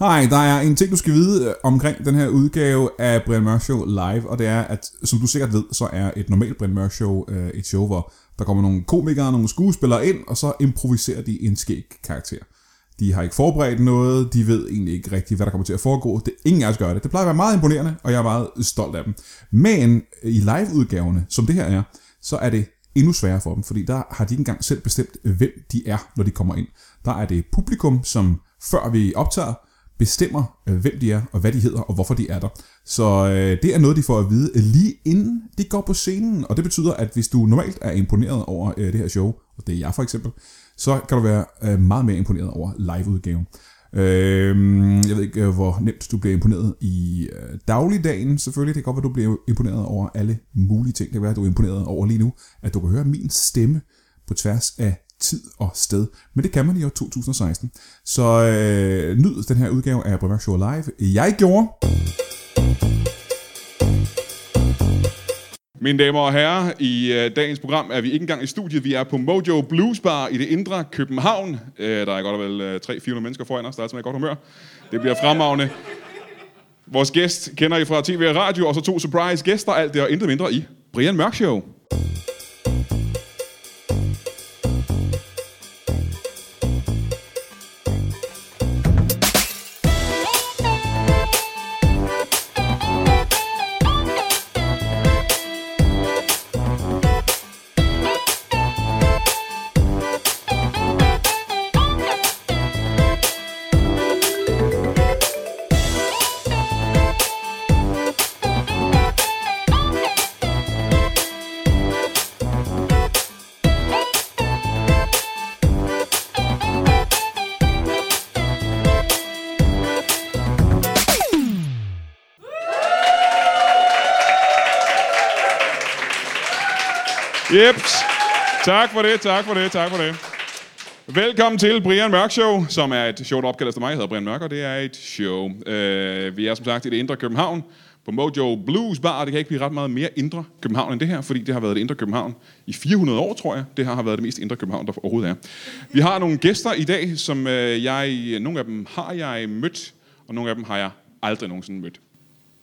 Hej, der er en ting, du skal vide øh, omkring den her udgave af Brian Mørk Show live, og det er, at som du sikkert ved, så er et normalt Brian Mørk Show øh, et show, hvor der kommer nogle komikere, nogle skuespillere ind, og så improviserer de en skæg karakter. De har ikke forberedt noget, de ved egentlig ikke rigtigt, hvad der kommer til at foregå. Det, ingen af os gør det. Det plejer at være meget imponerende, og jeg er meget stolt af dem. Men øh, i live-udgaverne, som det her er, så er det endnu sværere for dem, fordi der har de ikke engang selv bestemt, hvem de er, når de kommer ind. Der er det publikum, som før vi optager, bestemmer, øh, hvem de er, og hvad de hedder, og hvorfor de er der. Så øh, det er noget, de får at vide øh, lige inden de går på scenen. Og det betyder, at hvis du normalt er imponeret over øh, det her show, og det er jeg for eksempel, så kan du være øh, meget mere imponeret over liveudgaven. Øh, jeg ved ikke, øh, hvor nemt du bliver imponeret i øh, dagligdagen. Selvfølgelig, det kan godt være, du bliver imponeret over alle mulige ting. Det kan være, at du er imponeret over lige nu, at du kan høre min stemme på tværs af tid og sted. Men det kan man i år 2016. Så øh, nyd den her udgave af Bremer Show Live. Jeg gjorde... Mine damer og herrer, i øh, dagens program er vi ikke engang i studiet. Vi er på Mojo Blues Bar i det indre København. Øh, der er godt og vel øh, 300-400 mennesker foran os, der er altid med godt humør. Det bliver fremragende. Vores gæst kender I fra tv og radio, og så to surprise gæster, alt det og intet mindre i Brian Mørk Show. Jeps. Tak for det, tak for det, tak for det. Velkommen til Brian Mørk Show, som er et show, der opkaldes efter mig. Jeg hedder Brian Mørk, og det er et show. Uh, vi er som sagt i det indre København på Mojo Blues Bar. Det kan ikke blive ret meget mere indre København end det her, fordi det har været det indre København i 400 år, tror jeg. Det her har været det mest indre København, der overhovedet er. Vi har nogle gæster i dag, som uh, jeg... Nogle af dem har jeg mødt, og nogle af dem har jeg aldrig nogensinde mødt.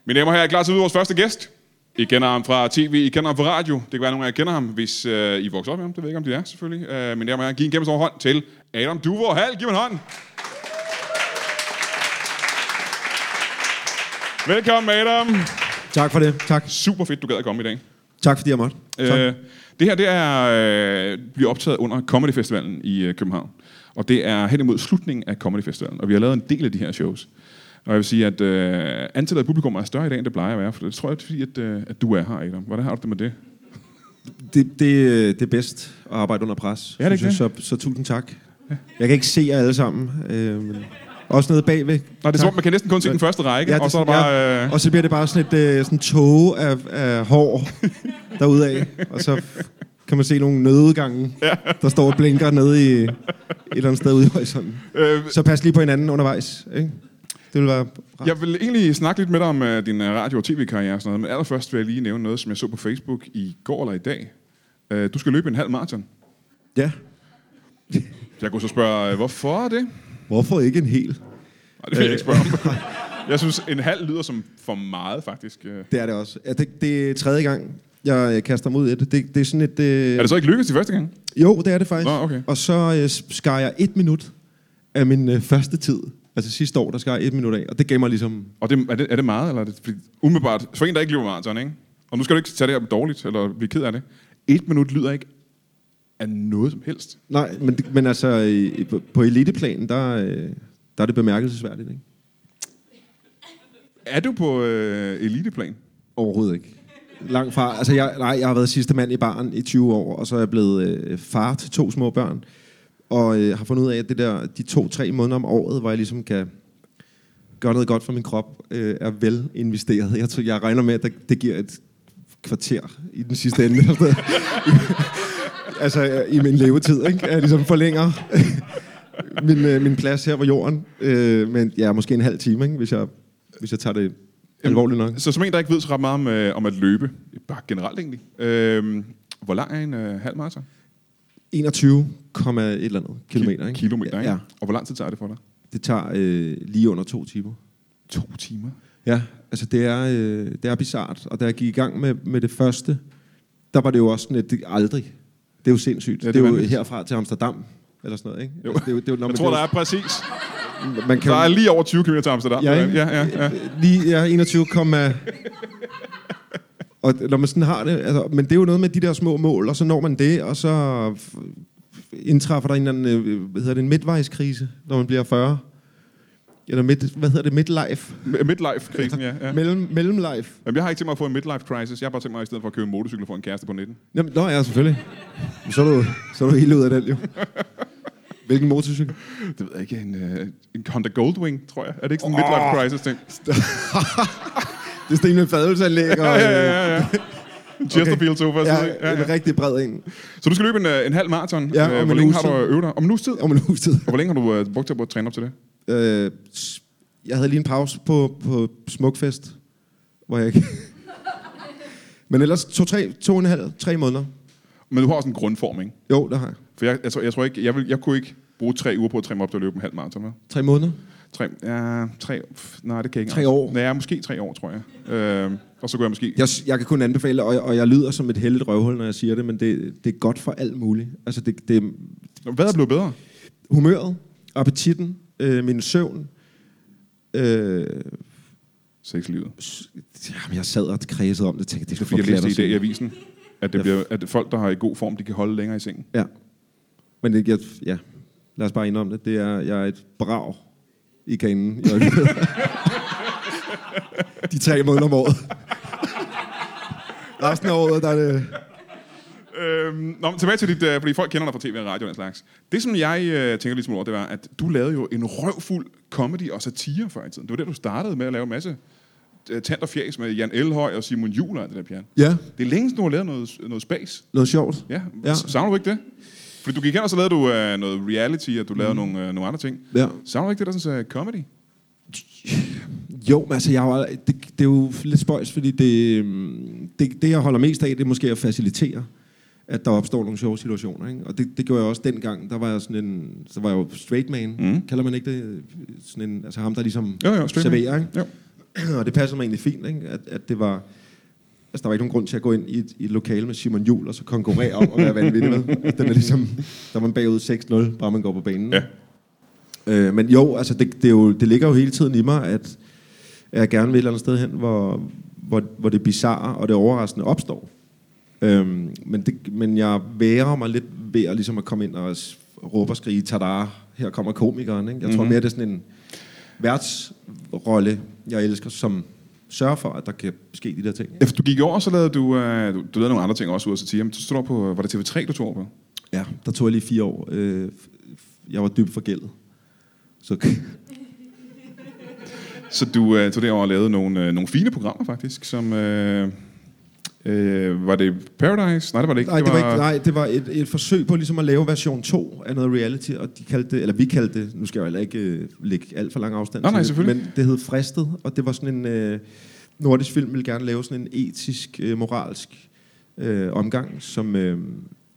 Mine damer og herrer, er klar til at vores første gæst? I kender ham fra tv, I kender ham fra radio. Det kan være, at nogle af jer kender ham, hvis øh, I vokser op med ham. Det ved jeg ikke, om det er, selvfølgelig. Øh, men dermed giv en kæmpe stor hånd til Adam Duvor Hal. Giv en hånd. Velkommen, Adam. Tak for det. Tak. Super fedt, du gad at komme i dag. Tak fordi jeg måtte. Tak. Øh, det her det er, øh, bliver optaget under Comedy Festivalen i øh, København. Og det er hen imod slutningen af Comedy Festivalen. Og vi har lavet en del af de her shows. Og jeg vil sige, at øh, antallet af publikum er større i dag, end det plejer at være. For det tror jeg, det er fordi, at, øh, at du er her, Adam. Hvordan har du det med det? Det, det, det er bedst at arbejde under pres. Ja, det er jeg. så, så tusind tak. Jeg kan ikke se jer alle sammen. Øh, men også nede bagved. Nå, det er som om, man kan næsten kun se den første række, Ja, det, og så er der bare... Øh, Og så bliver det bare sådan et øh, sådan tåge af, af hår derudad. Og så kan man se nogle nødgange, ja. der står og blinker nede i et eller andet sted ude i horisonten. øh, Så pas lige på hinanden undervejs. Ikke? Det vil være rart. Jeg vil egentlig snakke lidt med dig om uh, din uh, radio- og tv-karriere og sådan noget, men allerførst vil jeg lige nævne noget, som jeg så på Facebook i går eller i dag. Uh, du skal løbe en halv maraton. Ja. Jeg kunne så spørge, uh, hvorfor er det? Hvorfor ikke en hel? Nej, det vil jeg ikke spørge om. Jeg synes, en halv lyder som for meget, faktisk. Det er det også. Ja, det, det er tredje gang, jeg øh, kaster mig ud i det. Det, det er sådan et... Øh... Er det så ikke lykkedes de første gang? Jo, det er det faktisk. Nå, okay. Og så øh, skar jeg et minut af min øh, første tid. Altså sidste år, der skar jeg et minut af. Og det gav mig ligesom... Og det, er, det, er det meget, eller er det fordi, umiddelbart? For en, der ikke løber maraton, ikke? Og nu skal du ikke tage det her dårligt, eller blive ked af det. Et minut lyder ikke af noget som helst. Nej, men, det- men altså i, på, på eliteplanen, der, øh, der er det bemærkelsesværdigt, ikke? Er du på øh, eliteplan? Overhovedet ikke. Langt fra. Altså, jeg, nej, jeg har været sidste mand i baren i 20 år, og så er jeg blevet øh, far til to små børn. Og øh, har fundet ud af, at det der, de to-tre måneder om året, hvor jeg ligesom kan gøre noget godt for min krop, øh, er vel investeret. Jeg, tror, jeg regner med, at det, det giver et kvarter i den sidste ende. eller altså, øh, i min levetid, ikke? Jeg ligesom forlænger min, øh, min plads her på jorden. Øh, men ja, måske en halv time, ikke? Hvis, jeg, hvis jeg tager det alvorligt nok. Så som en, der ikke ved så ret meget om, øh, om at løbe, bare generelt egentlig, øh, hvor lang er en øh, halv maraton? 21, et eller andet kilometer, ikke? Kilometer, ikke? Ja. Og hvor lang tid tager det for dig? Det tager øh, lige under to timer. To timer? Ja, altså det er, øh, det er bizart. Og da jeg gik i gang med, med det første, der var det jo også sådan, at det aldrig. Det er jo sindssygt. Ja, det er det, er jo vanvittigt. herfra til Amsterdam, eller sådan noget, ikke? Jo. Altså, det er jo, det er jo, når Jeg tror, der er præcis. man kan, Der er lige over 20 km til Amsterdam. Ja, ikke? ja, ja, ja. Lige ja, 21, og når man sådan har det, altså, men det er jo noget med de der små mål, og så når man det, og så indtræffer der en eller anden, øh, hvad hedder det, en midtvejskrise, når man bliver 40. Eller midt, hvad hedder det, midlife? Midlife-krisen, ja. ja. Mellem, mellemlife. Jamen, jeg har ikke tænkt mig at få en midlife crisis. Jeg har bare tænkt mig, at i stedet for at købe en motorcykel få en kæreste på 19. Jamen, nå ja, selvfølgelig. Så er du, så er du helt ud af den, jo. Hvilken motorcykel? Det ved jeg ikke. En, uh, en Honda Goldwing, tror jeg. Er det ikke sådan en midlife crisis ting? Det er Sten med fadelsanlæg. Og, Ja, ja, ja, ja. En Chesterfield sofa. Ja, Ja, ja, en rigtig bred en. Så du skal løbe en, øh, en halv maraton. Ja, Øh, Hvor længe har du øvet dig? Om en uges tid? Om en uges tid. Og hvor længe har du uh, brugt til at træne op til det? Øh, jeg havde lige en pause på, på Smukfest, hvor jeg ikke... Men ellers to, tre, to og en halv, tre måneder. Men du har også en grundform, ikke? Jo, det har jeg. For jeg, jeg, tror, jeg tror ikke, jeg, vil, jeg kunne ikke bruge tre uger på at træne mig op til at løbe en halv maraton. Tre måneder. Tre, ja, tre, nej, det kan jeg ikke. Tre år. Ja, måske tre år, tror jeg. Øh, og så kunne jeg måske... Jeg, jeg kan kun anbefale, og, og jeg lyder som et heldigt røvhul, når jeg siger det, men det, det er godt for alt muligt. Altså, det, det er Hvad er blevet bedre? humøret, appetitten, øh, min søvn. Øh, Sexlivet. jamen, jeg sad og kredsede om det, tænkte, det skal fik jeg læste i dag i avisen, at, det bliver, at folk, der har i god form, de kan holde længere i sengen. Ja. Men det, jeg, ja, lad os bare indrømme det. det er, jeg er et brag i kanen i øjeblikket. De tre måneder om året. Resten af året, der er det... Øhm, nå, men tilbage til dit, øh, fordi folk kender dig fra tv og radio og den slags. Det, som jeg øh, tænker lidt smule over, det var, at du lavede jo en røvfuld comedy og satire før i tiden. Det var der, du startede med at lave en masse øh, tant og fjæs med Jan Elhøj og Simon Juhl og alt det der pjern. Ja, Det er længe siden, du har lavet noget, noget space. noget sjovt. Ja, Ja. ja. savner du ikke det? Fordi du gik hen, og så lavede du øh, noget reality, og du lavede mm. nogle, øh, nogle andre ting. Ja. Savner du ikke det, der er sådan uh, comedy? Jo, men altså, jeg har, det, det er jo lidt spøjs, fordi det, øhm, det, det, jeg holder mest af, det er måske at facilitere, at der opstår nogle sjove situationer. Ikke? Og det, det gjorde jeg også dengang. Der var jeg sådan en, så var jeg jo straight man, Mm. kalder man ikke det? Sådan en, altså ham, der ligesom Jo, jo, serverer, ikke? Jo. Og det passer mig egentlig fint, ikke? At, at det var... Altså, der var ikke nogen grund til at gå ind i et, i et lokale med Simon Jul og så konkurrere om at være vanvittig med. Den er ligesom, der er man bagud 6-0, bare man går på banen. Ja. Øh, men jo, altså det, det, er jo, det ligger jo hele tiden i mig, at, jeg gerne vil et eller andet sted hen, hvor, hvor, hvor det bizarre og det overraskende opstår. Øhm, men, det, men jeg værer mig lidt ved at, ligesom at komme ind og råbe og skrige, tada, her kommer komikeren. Ikke? Jeg tror Mhm. mere, det er sådan en værtsrolle, jeg elsker, som sørger for, at der kan ske de der ting. Efter du gik over, så lavede du, øh, du, du lavede nogle andre ting også ud af satire. Men så du på, var det TV3, du tog over på? Ja, der tog jeg lige fire år. Øh, jeg var dybt forgældet. Så Så du øh, tog derover og lavede nogle, øh, nogle fine programmer faktisk, som... Øh, øh, var det Paradise? Nej, det var det ikke. Nej, det var, ikke, nej, det var et, et forsøg på ligesom at lave version 2 af noget reality, og de kaldte det, eller vi kaldte det, nu skal jeg jo heller ikke øh, lægge alt for lang afstand Nej, til nej, det, selvfølgelig. men det hed Fristet, og det var sådan en, øh, nordisk film ville gerne lave sådan en etisk, øh, moralsk øh, omgang, som, øh,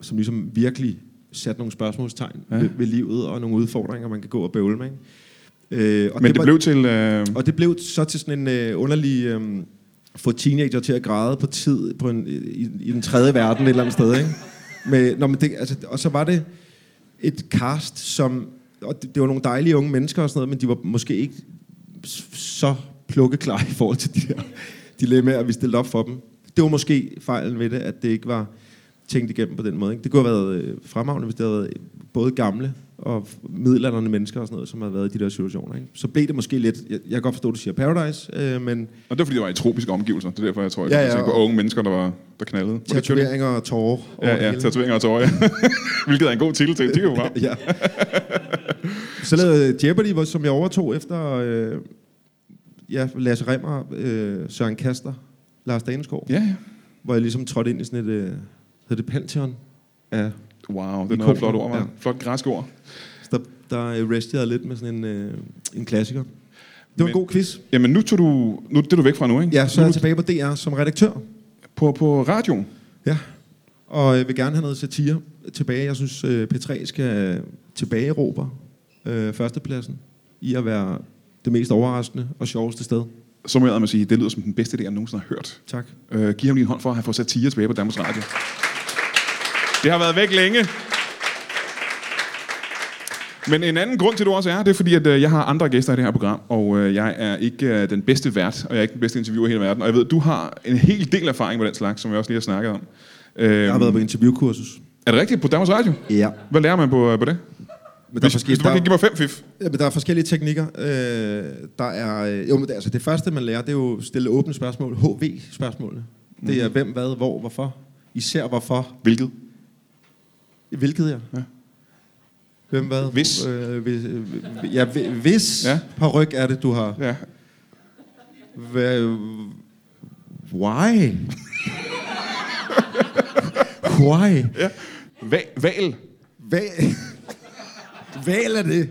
som ligesom virkelig satte nogle spørgsmålstegn Ja. ved, ved livet, og nogle udfordringer, man kan gå og bøvle med. Ikke? Øh, og Men det, var- blev til... Øh, og det blev så til sådan en øh, underlig... Øh, få teenager til at græde på tid på en, i, i den tredje verden et eller andet sted, ikke? Med, når men det, altså, og så var det et cast, som... Og det, det var nogle dejlige unge mennesker og sådan noget, men de var måske ikke så plukkeklar i forhold til de der dilemmaer, vi stillede op for dem. Det var måske fejlen ved det, at det ikke var tænkt igennem på den måde. Ikke? Det kunne have været øh, fremragende, hvis det havde været øh, både gamle og middelalderne mennesker og sådan noget, som havde været i de der situationer. Ikke? Så blev det måske lidt... Jeg, jeg kan godt forstå, at du siger Paradise, øh, men og det var fordi, det var i tropiske omgivelser. Det er derfor, jeg tror, jeg Ja, ja, ja, på unge mennesker, der, var, der knaldede. Tatoveringer og tårer Ja, ja, tatoveringer og tårer, ja. Hvilket er en god titel til et tv-program. ja. Så lavede Jeopardy, som jeg overtog efter øh, ja, Lasse Remmer, øh, Søren Kaster, Lars Daneskov, Ja, ja. hvor jeg ligesom trådte ind i sådan et, øh, hedder det Pantheon? Ja, Wow, det er noget flot ord, man. Ja. Flot græsk ord. så der, der øh, restede jeg lidt med sådan en, øh, en klassiker. Det var Men- en god quiz. Jamen, nu, tog du, nu det er du væk fra nu, ikke? Ja, så er nu jeg tilbage på DR som redaktør. på, på radioen. Ja, og jeg vil gerne have noget satire tilbage. Jeg synes, øh, P3 skal tilbage råber øh, førstepladsen. i at være det mest overraskende og sjoveste sted. Så må jeg med sige, det lyder som den bedste idé, jeg nogensinde har hørt. Tak. Øh, giv ham lige en hånd for at have fået satire tilbage på Danmarks Radio. Det har været væk længe. Men en anden grund til, at du også er, det er fordi, at øh, jeg har andre gæster i det her program, og øh, jeg er ikke øh, den bedste vært, og jeg er ikke den bedste interviewer i hele verden. Og jeg ved, at du har en hel del erfaring med den slags, som jeg også lige har snakket om. Jeg har været på interviewkursus. Er det rigtigt på Danmarks Radio? Ja. Hvad lærer man på, på det? Men der, er Hvis, hvis forskellige, du bare kan der, give mig fem fif. ja, men der er forskellige teknikker. Øh, der er, jo, men det, altså det første, man lærer, det er jo stille åbne spørgsmål. HV-spørgsmålene. Det er hvem, hvad, hvor, hvorfor. Især hvorfor. Hvilket? Hvilket, ja. Ja. Hvem, hvad? Hvis. Øh, hvis, øh, ja, hvi- hvis Ja. paryk er det, du har. Ja. Hvad, why? why? ja. Va- val. Hvad? Hvad er det?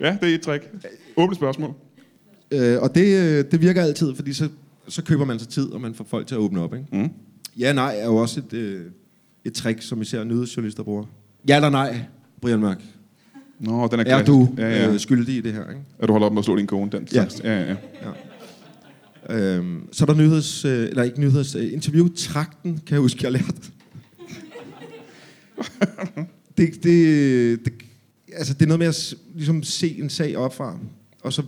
Ja, det er et trick. Åbne spørgsmål. Øh, og det, øh, det virker altid, fordi så, så køber man sig tid, og man får folk til at åbne op. Ikke? Mm. Ja, nej er jo også et, øh, et trick, som især nyhedsjournalister bruger. Ja eller nej, Brian Mørk? Nå, den er Er klassisk. du Ja, ja. øh, skyldig i det her? Ikke? Er du holder op med at slå din kone? Den Ja. slags. ja, ja. Øhm, så er der nyheds... Øh, eller ikke nyheds... Øh, interview-trakten, kan jeg huske, jeg lærte. det, det, det, altså, det er noget med at ligesom, se en sag opfra, og så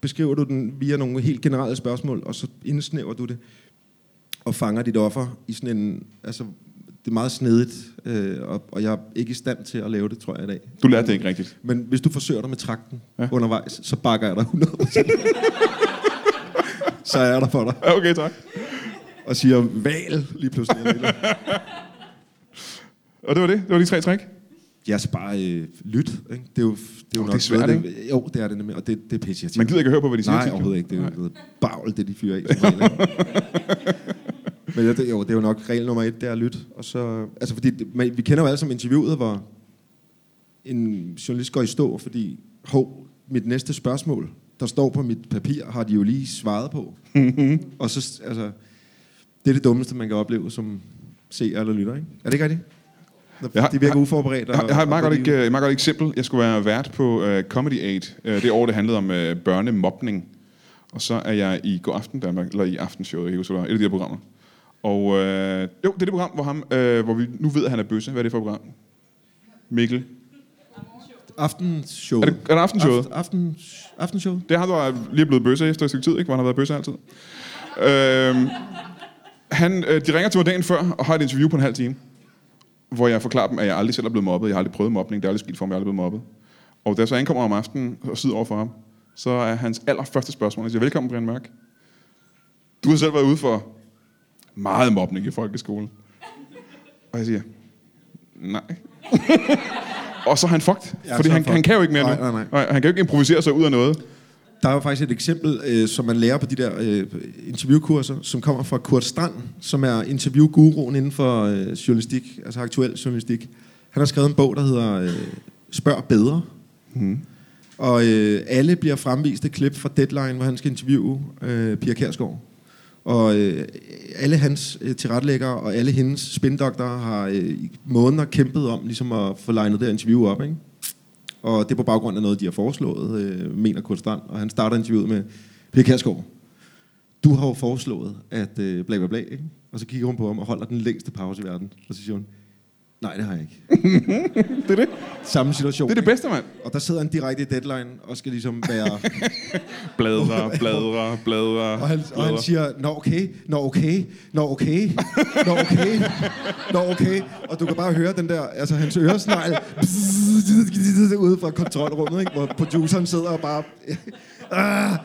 beskriver du den via nogle helt generelle spørgsmål, og så indsnæver du det, og fanger dit offer i sådan en... Altså, det er meget snedigt, øh, og, og jeg er ikke i stand til at lave det, tror jeg, i dag. Du lærte det ikke rigtigt. Men hvis du forsøger dig med trakten Ja. undervejs, så bakker jeg dig 100%. så er jeg der for dig. Ja, Okay, tak. Og siger val lige pludselig. Og det var det? Det var de tre trick? ja, så bare øh, lyt. Ikke? Det er jo, det er jo Åh, nok det er svært, noget, det, Jo, det er det nemlig, og det, det er pisse Man gider ikke at høre på, hvad de siger. Nej, overhovedet ikke. Det er jo noget bagl, det de fyrer af. Men det, jo, det er jo nok regel nummer et, det er at lytte. Og så, altså fordi, det- man, vi kender jo alle som interviewet, hvor en journalist går i stå, fordi, hov, mit næste spørgsmål, der står på mit papir, har de jo lige svaret på. og så, altså, det er det dummeste, man kan opleve som seer eller lytter, ikke? Er det ikke rigtigt? Jeg har- de virker jeg- uforberedt. Jeg har, jeg har et meget, og- godt, ek- et meget godt eksempel. Jeg skulle være vært på uh, Comedy Aid. Uh, det år, det handlede om uh, børnemobning. Og så er jeg i God Aften Danmark, eller i Aftenshowet, jeg kan huske, hvad det var, et af de her programmer. Og uh, jo, det er det program, hvor, ham, uh, hvor vi nu ved, at han er bøsse. Hvad er det for et program? Mikkel. Aftenshow. Er det, er det Aftenshowet? Aften, aften, aftenshow. Det er ham, der er lige blevet bøsse efter et stykke tid, ikke? hvor han har været bøsse altid. Øhm, han, øh, de ringer til mig dagen før og har et interview på en halv time, hvor jeg forklarer dem, at jeg aldrig selv er blevet mobbet. Jeg har aldrig prøvet mobning. Det er aldrig sket for mig, jeg er aldrig blevet mobbet. Og da jeg så ankommer om aftenen og sidder over for ham, så er hans allerførste spørgsmål, jeg siger, velkommen Brian Mørk. Du har selv været ude for meget mobning i folkeskolen. Og jeg siger, nej. og så er han fucked, Ja, fordi han, han han kan jo ikke mere Nej, nu. nej, nej. Nej, han kan jo ikke improvisere sig ud af noget. Der er jo faktisk et eksempel, øh, som man lærer på de der øh, interviewkurser, som kommer fra Kurt Strand, som er interviewguruen inden for øh, journalistik, altså aktuel journalistik. Han har skrevet en bog, der hedder øh, Spørg bedre. Mm. Og øh, alle bliver fremvist et klip fra Deadline, hvor han skal interviewe øh, Pia Kærsgaard. Og øh, alle hans øh, tilrettelæggere og alle hendes spindoktorer har øh, i måneder kæmpet om ligesom at få legnet det interview op. Ikke? Og det er på baggrund af noget, de har foreslået, øh, mener Kurt Strand. Og han starter interviewet med Pia Kærsgaard. Du har jo foreslået, at øh, bla bla bla, ikke? Og så kigger hun på ham og holder den længste pause i verden. Og så siger hun, nej, det har jeg ikke. Det er det. Samme situation. Det er det bedste, mand. Og der sidder han direkte i deadline og skal ligesom være... Bladre, bladre, bladre, Og han, og han bladre. siger... nå okay, nå okay, nå okay, nå okay, nå okay. Og du kan bare høre den der, altså hans øresnegl, ude fra kontrolrummet, ikke? hvor produceren sidder og bare... ah,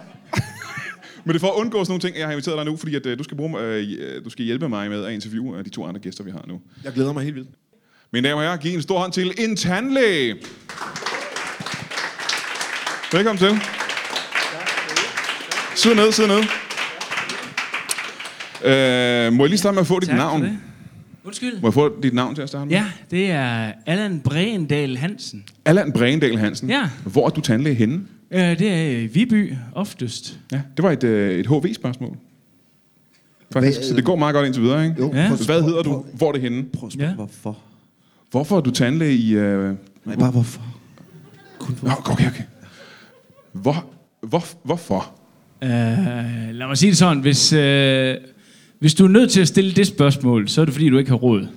Men det er for at undgå sådan nogle ting, jeg har inviteret dig nu, fordi at, uh, du, skal bruge, uh, du skal hjælpe mig med at interviewe uh, de to andre gæster, vi har nu. jeg glæder mig helt vildt. Mine damer og herrer, giv en stor hånd til en tandlæge. Velkommen til. Sid ned, sid ned. Uh, må jeg lige starte med at få dit Tak navn? det. Undskyld. Må jeg få dit navn til at starte med? Ja, det er Allan Brendal Hansen. Allan Brendal Hansen. Ja. Hvor er du tandlæge henne? Øh, det er i Viby oftest. Ja, det var et, øh, et HV-spørgsmål. Faktisk, så det går meget godt indtil videre, ikke? Jo, Ja. Hvad hedder du? Hvor er det henne? prøv at spørge, Ja. hvorfor? Hvorfor er du tandlæge i... Øh... Nej, bare hvorfor? Kun Nå, hvorfor? okay, okay. Hvor, hvor, hvorfor? Uh, lad mig sige det sådan. Hvis, uh, hvis du er nødt til at stille det spørgsmål, så er det fordi, du ikke har råd.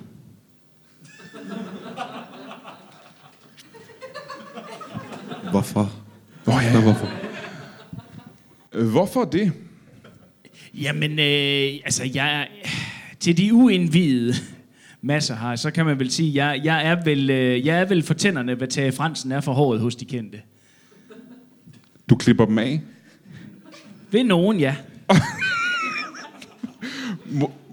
Hvorfor? Hvor, Nå, hvorfor? Øh, Hvorfor det? Jamen, øh, altså, jeg er, til de uindvidede masser her, så kan man vel sige, jeg, jeg, er, vel, øh, jeg er vel for tænderne, hvad Tage Fransen er for håret hos de kendte. Du klipper dem af? Ved nogen, ja.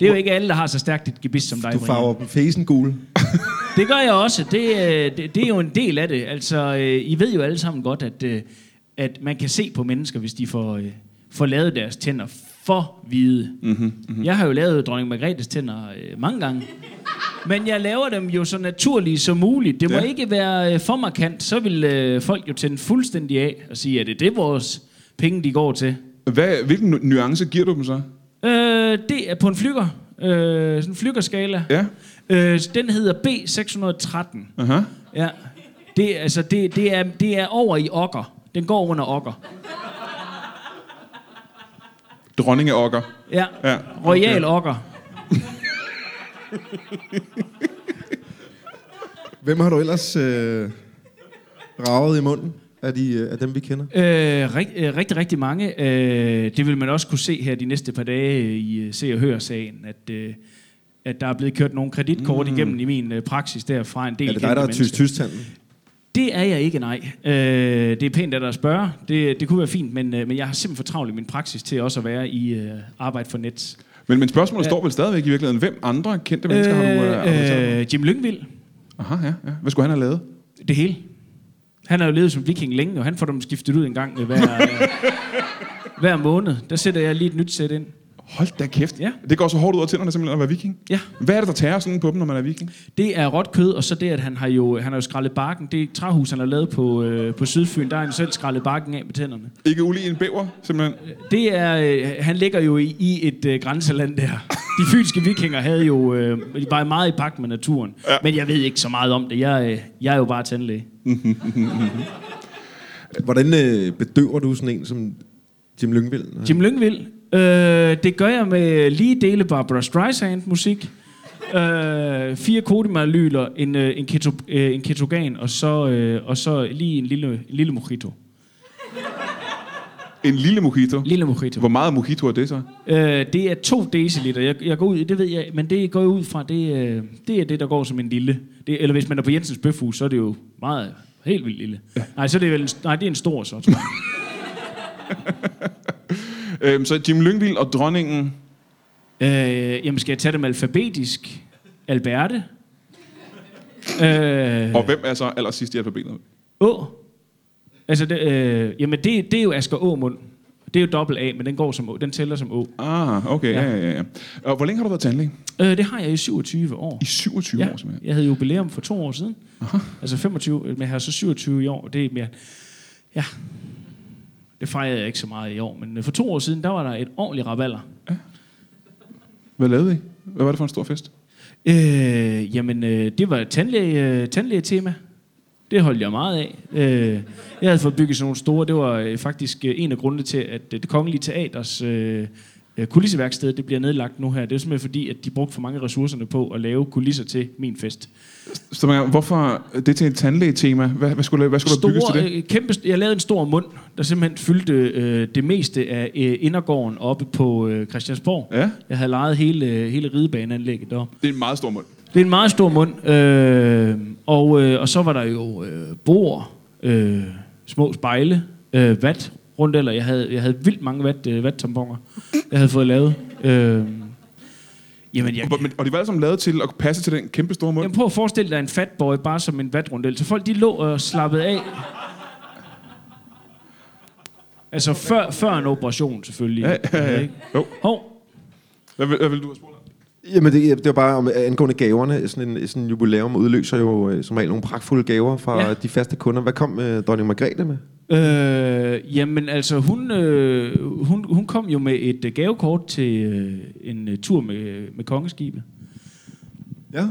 Det er jo ikke alle, der har så stærkt et gebis som dig, Du Brian. farver dem fesen gul. Det gør jeg også. Det, øh, det, det er jo en del af det. Altså, øh, I ved jo alle sammen godt, at, at man kan se på mennesker, hvis de får, får lavet deres tænder for hvide. Mm-hmm, mm-hmm. Jeg har jo lavet dronning Margrethes tænder øh, mange gange. Men jeg laver dem jo så naturlige som muligt. Det må Ja. ikke være øh, for markant. Så vil øh, folk jo tænde fuldstændig af og sige, at det er det, vores penge de går til. Hvad, hvilken nu- nuance giver du dem så? Øh, det er på en flyger. Øh, sådan en flygerskala. Ja. Øh, den hedder B613. Aha. Ja. Det, altså, det, det, er, det er over i okker. Den går under okker. Dronninge okker. Ja. Ja. Royal okker. Hvem har du ellers øh, ravet i munden af, de, øh, af dem, vi kender? Øh, rig, øh, rigtig, rigtig mange. Øh, det vil man også kunne se her de næste par dage i øh, Se og Hør-sagen, at, øh, at der er blevet kørt nogle kreditkort mm. igennem i min øh, praksis der fra en del Er det dig, der er tysk tystanden? Det er jeg ikke, nej. Øh, det er pænt af dig at spørge. Det, det kunne være fint, men, øh, men jeg har simpelthen for travlt i min praksis til også at være i øh, arbejde for net. Men, men spørgsmålet Ja. står vel stadigvæk i virkeligheden. Hvem andre kendte mennesker har du øh, øh, Jim Lyngvild. Aha, ja, ja. Hvad skulle han have lavet? Det hele. Han har jo levet som viking længe, og han får dem skiftet ud en gang øh, hver, øh, hver måned. Der sætter jeg lige et nyt sæt ind. Hold da kæft. Ja. Det går så hårdt ud af tænderne simpelthen at være viking. Ja. Hvad er det, der tager sådan på dem, når man er viking? Det er råt kød, og så det, at han har jo, han har jo skrællet barken. Det er et træhus, han har lavet på, øh, på Sydfyn. Der har han selv skrællet barken af med tænderne. Ikke ulig en bæver, simpelthen. Det er, øh, han ligger jo i, i et øh, grænseland der. De fynske vikinger havde jo, øh, de var meget i pagt med naturen. Ja. Men jeg ved ikke så meget om det. Jeg, øh, jeg er jo bare tandlæge. Hvordan øh, bedøver du sådan en som Jim Lyngvild? Jim Lyngvild. Øh, det gør jeg med lige dele Barbara Streisand musik. Øh, fire kodimalalyler, en, øh, en, keto, øh, en ketogan, og så, øh, og så lige en lille, en lille mojito. En lille mojito. Lille mojito. Hvor meget mojito er det så? Øh, det er to deciliter. Jeg, jeg går ud, det ved jeg, men det går jeg ud fra, det, øh, det er det, der går som en lille. Det, eller hvis man er på Jensens Bøfhus, så er det jo meget, helt vildt lille. Ja. Nej, så er det vel nej, det er en stor så, tror jeg. Øhm, så Jim Lyngvild og dronningen... øh, jamen, skal jeg tage dem alfabetisk? Alberte? Øh, Og hvem er så allersidst i alfabetet? Å. Altså, det, øh, jamen, det, det er jo Asger Åmund. Det er jo dobbelt A, men den går som Å. Den tæller som Å. Ah, okay, ja, Ja. ja, ja. ja. Og hvor længe har du været tandlæge? Øh, det har jeg i 27 år. I 27 Ja, år, simpelthen. jeg havde jubilæum for to år siden. Aha. Altså 25, men jeg har så 27 i år. Det er mere... Ja, det fejrede jeg ikke så meget i år, men øh, for to år siden, der var der et ordentligt rabalder. Hvad lavede I? Hvad var det for en stor fest? Øh, jamen, øh, det var et tandlæge, øh, tandlægetema. Det holdt jeg meget af. Øh, jeg havde fået bygget sådan nogle store, det var øh, faktisk øh, en af grundene til, at øh, det kongelige teaters øh, øh, kulisseværksted, det bliver nedlagt nu her. Det er simpelthen fordi, at de brugte for mange ressourcerne på at lave kulisser til min fest. Så man, hvorfor det til et tandlægetema? Hvad, hvad skulle, hvad skulle der bygges til det? øh, kæmpe, jeg lavede en stor mund, der simpelthen fyldte øh, det meste af øh, indergården oppe på øh, Christiansborg. Ja, Jeg havde lejet hele, hele ridebaneanlægget deroppe. det er en meget stor mund. Det er en meget stor mund. Øh, og, øh, og så var der jo øh, bord, øh, små spejle, øh, vat rundt eller jeg havde, jeg havde vildt mange vat, øh, vattamponer, jeg havde fået lavet. Øh, jamen, jeg, Og, men, og de var alle sammen lavet til at passe til den kæmpe store mund. jeg prøver at forestille dig en fatboy bare som en vatrundel. Så folk de lå og slappede af. Altså før, før en operation selvfølgelig. Ja, ja, ja. Ikke? Jo. Hov, Hvad, vil- hvad vil du have spurgt? Jamen, det, det var bare om angående gaverne. Sådan en, sådan en jubilæum udløser jo øh, som regel nogle pragtfulde gaver fra Ja. ja. de faste kunder. Hvad kom øh, dronning Margrethe med? Øh, jamen altså, hun, øh, hun, hun kom jo med et øh, gavekort til øh, en øh, tur med, med kongeskibet. Ja.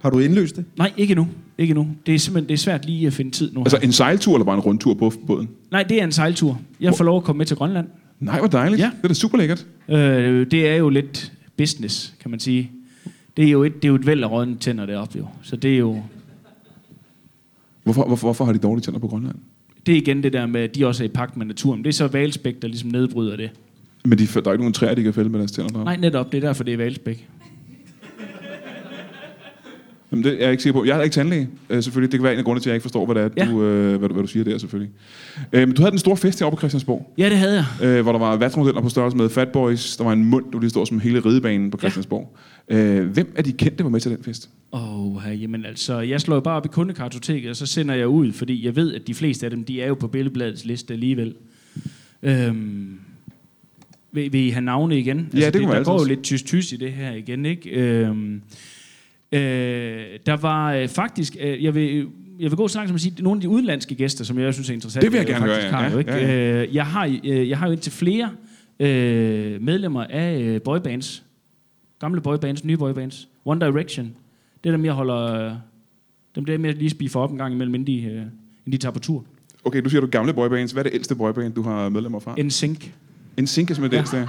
Har du indløst det? Nej, ikke nu. Ikke nu. Det er simpelthen det er svært lige at finde tid nu. Altså en sejltur eller bare en rundtur på båden? Nej, det er en sejltur. Jeg får lov at komme med til Grønland. Nej, hvor dejligt. Ja. Det er da super lækkert. Øh, det er jo lidt business, kan man sige. Det er jo et, det er jo et væld af rådne tænder deroppe, jo. Så det er jo... Hvorfor, hvorfor, hvorfor har de dårlige tænder på Grønland? Det er igen det der med, at de også er i pagt med naturen. Det er så valspæk, der ligesom nedbryder det. Men de, der er ikke nogen træer, de kan fælde med deres tænder. Nej, netop. Det er derfor, det er valspæk. Jamen, det er jeg ikke sikker på. Jeg er ikke tandlæge, øh, selvfølgelig. Det kan være en af grundene til, at jeg ikke forstår, hvad, det er, Ja. du, øh, hvad, du, hvad du siger der, selvfølgelig. Øh, men du havde den store fest heroppe på Christiansborg, Ja, det havde jeg. øh, hvor der var vatsmodeller på størrelse med Fat Boys. Der var en mund, du lige stod som hele ridebanen på Christiansborg. Øh, hvem af de kendte var med til den fest? Åh, oh, jamen altså, jeg slår bare op i kundekartoteket, og så sender jeg ud, fordi jeg ved, at de fleste af dem, de er jo på billedbladets liste alligevel. Øhm, vil, vil I have navne igen? Altså, Ja, det kunne Der man går jo altid. lidt tys-tys i det her igen, ikke? Øhm, øh, der var øh, faktisk, øh, jeg vil... Jeg vil gå så langt som at sige, at nogle af de udenlandske gæster, som jeg synes er interessante, Det vil jeg øh, gerne faktisk høre, ja. har jo, ikke? Ja, ja, Øh, jeg, har, øh, jeg har jo indtil flere øh, medlemmer af boybands. Gamle boybands, nye boybands. One Direction. Det er dem, jeg holder... Dem der med at lige spise op en gang imellem, inden de, øh, inden de tager på tur. Okay, du siger du gamle boybands. Hvad er det ældste boyband, du har medlemmer fra? En Sink er simpelthen det ældste.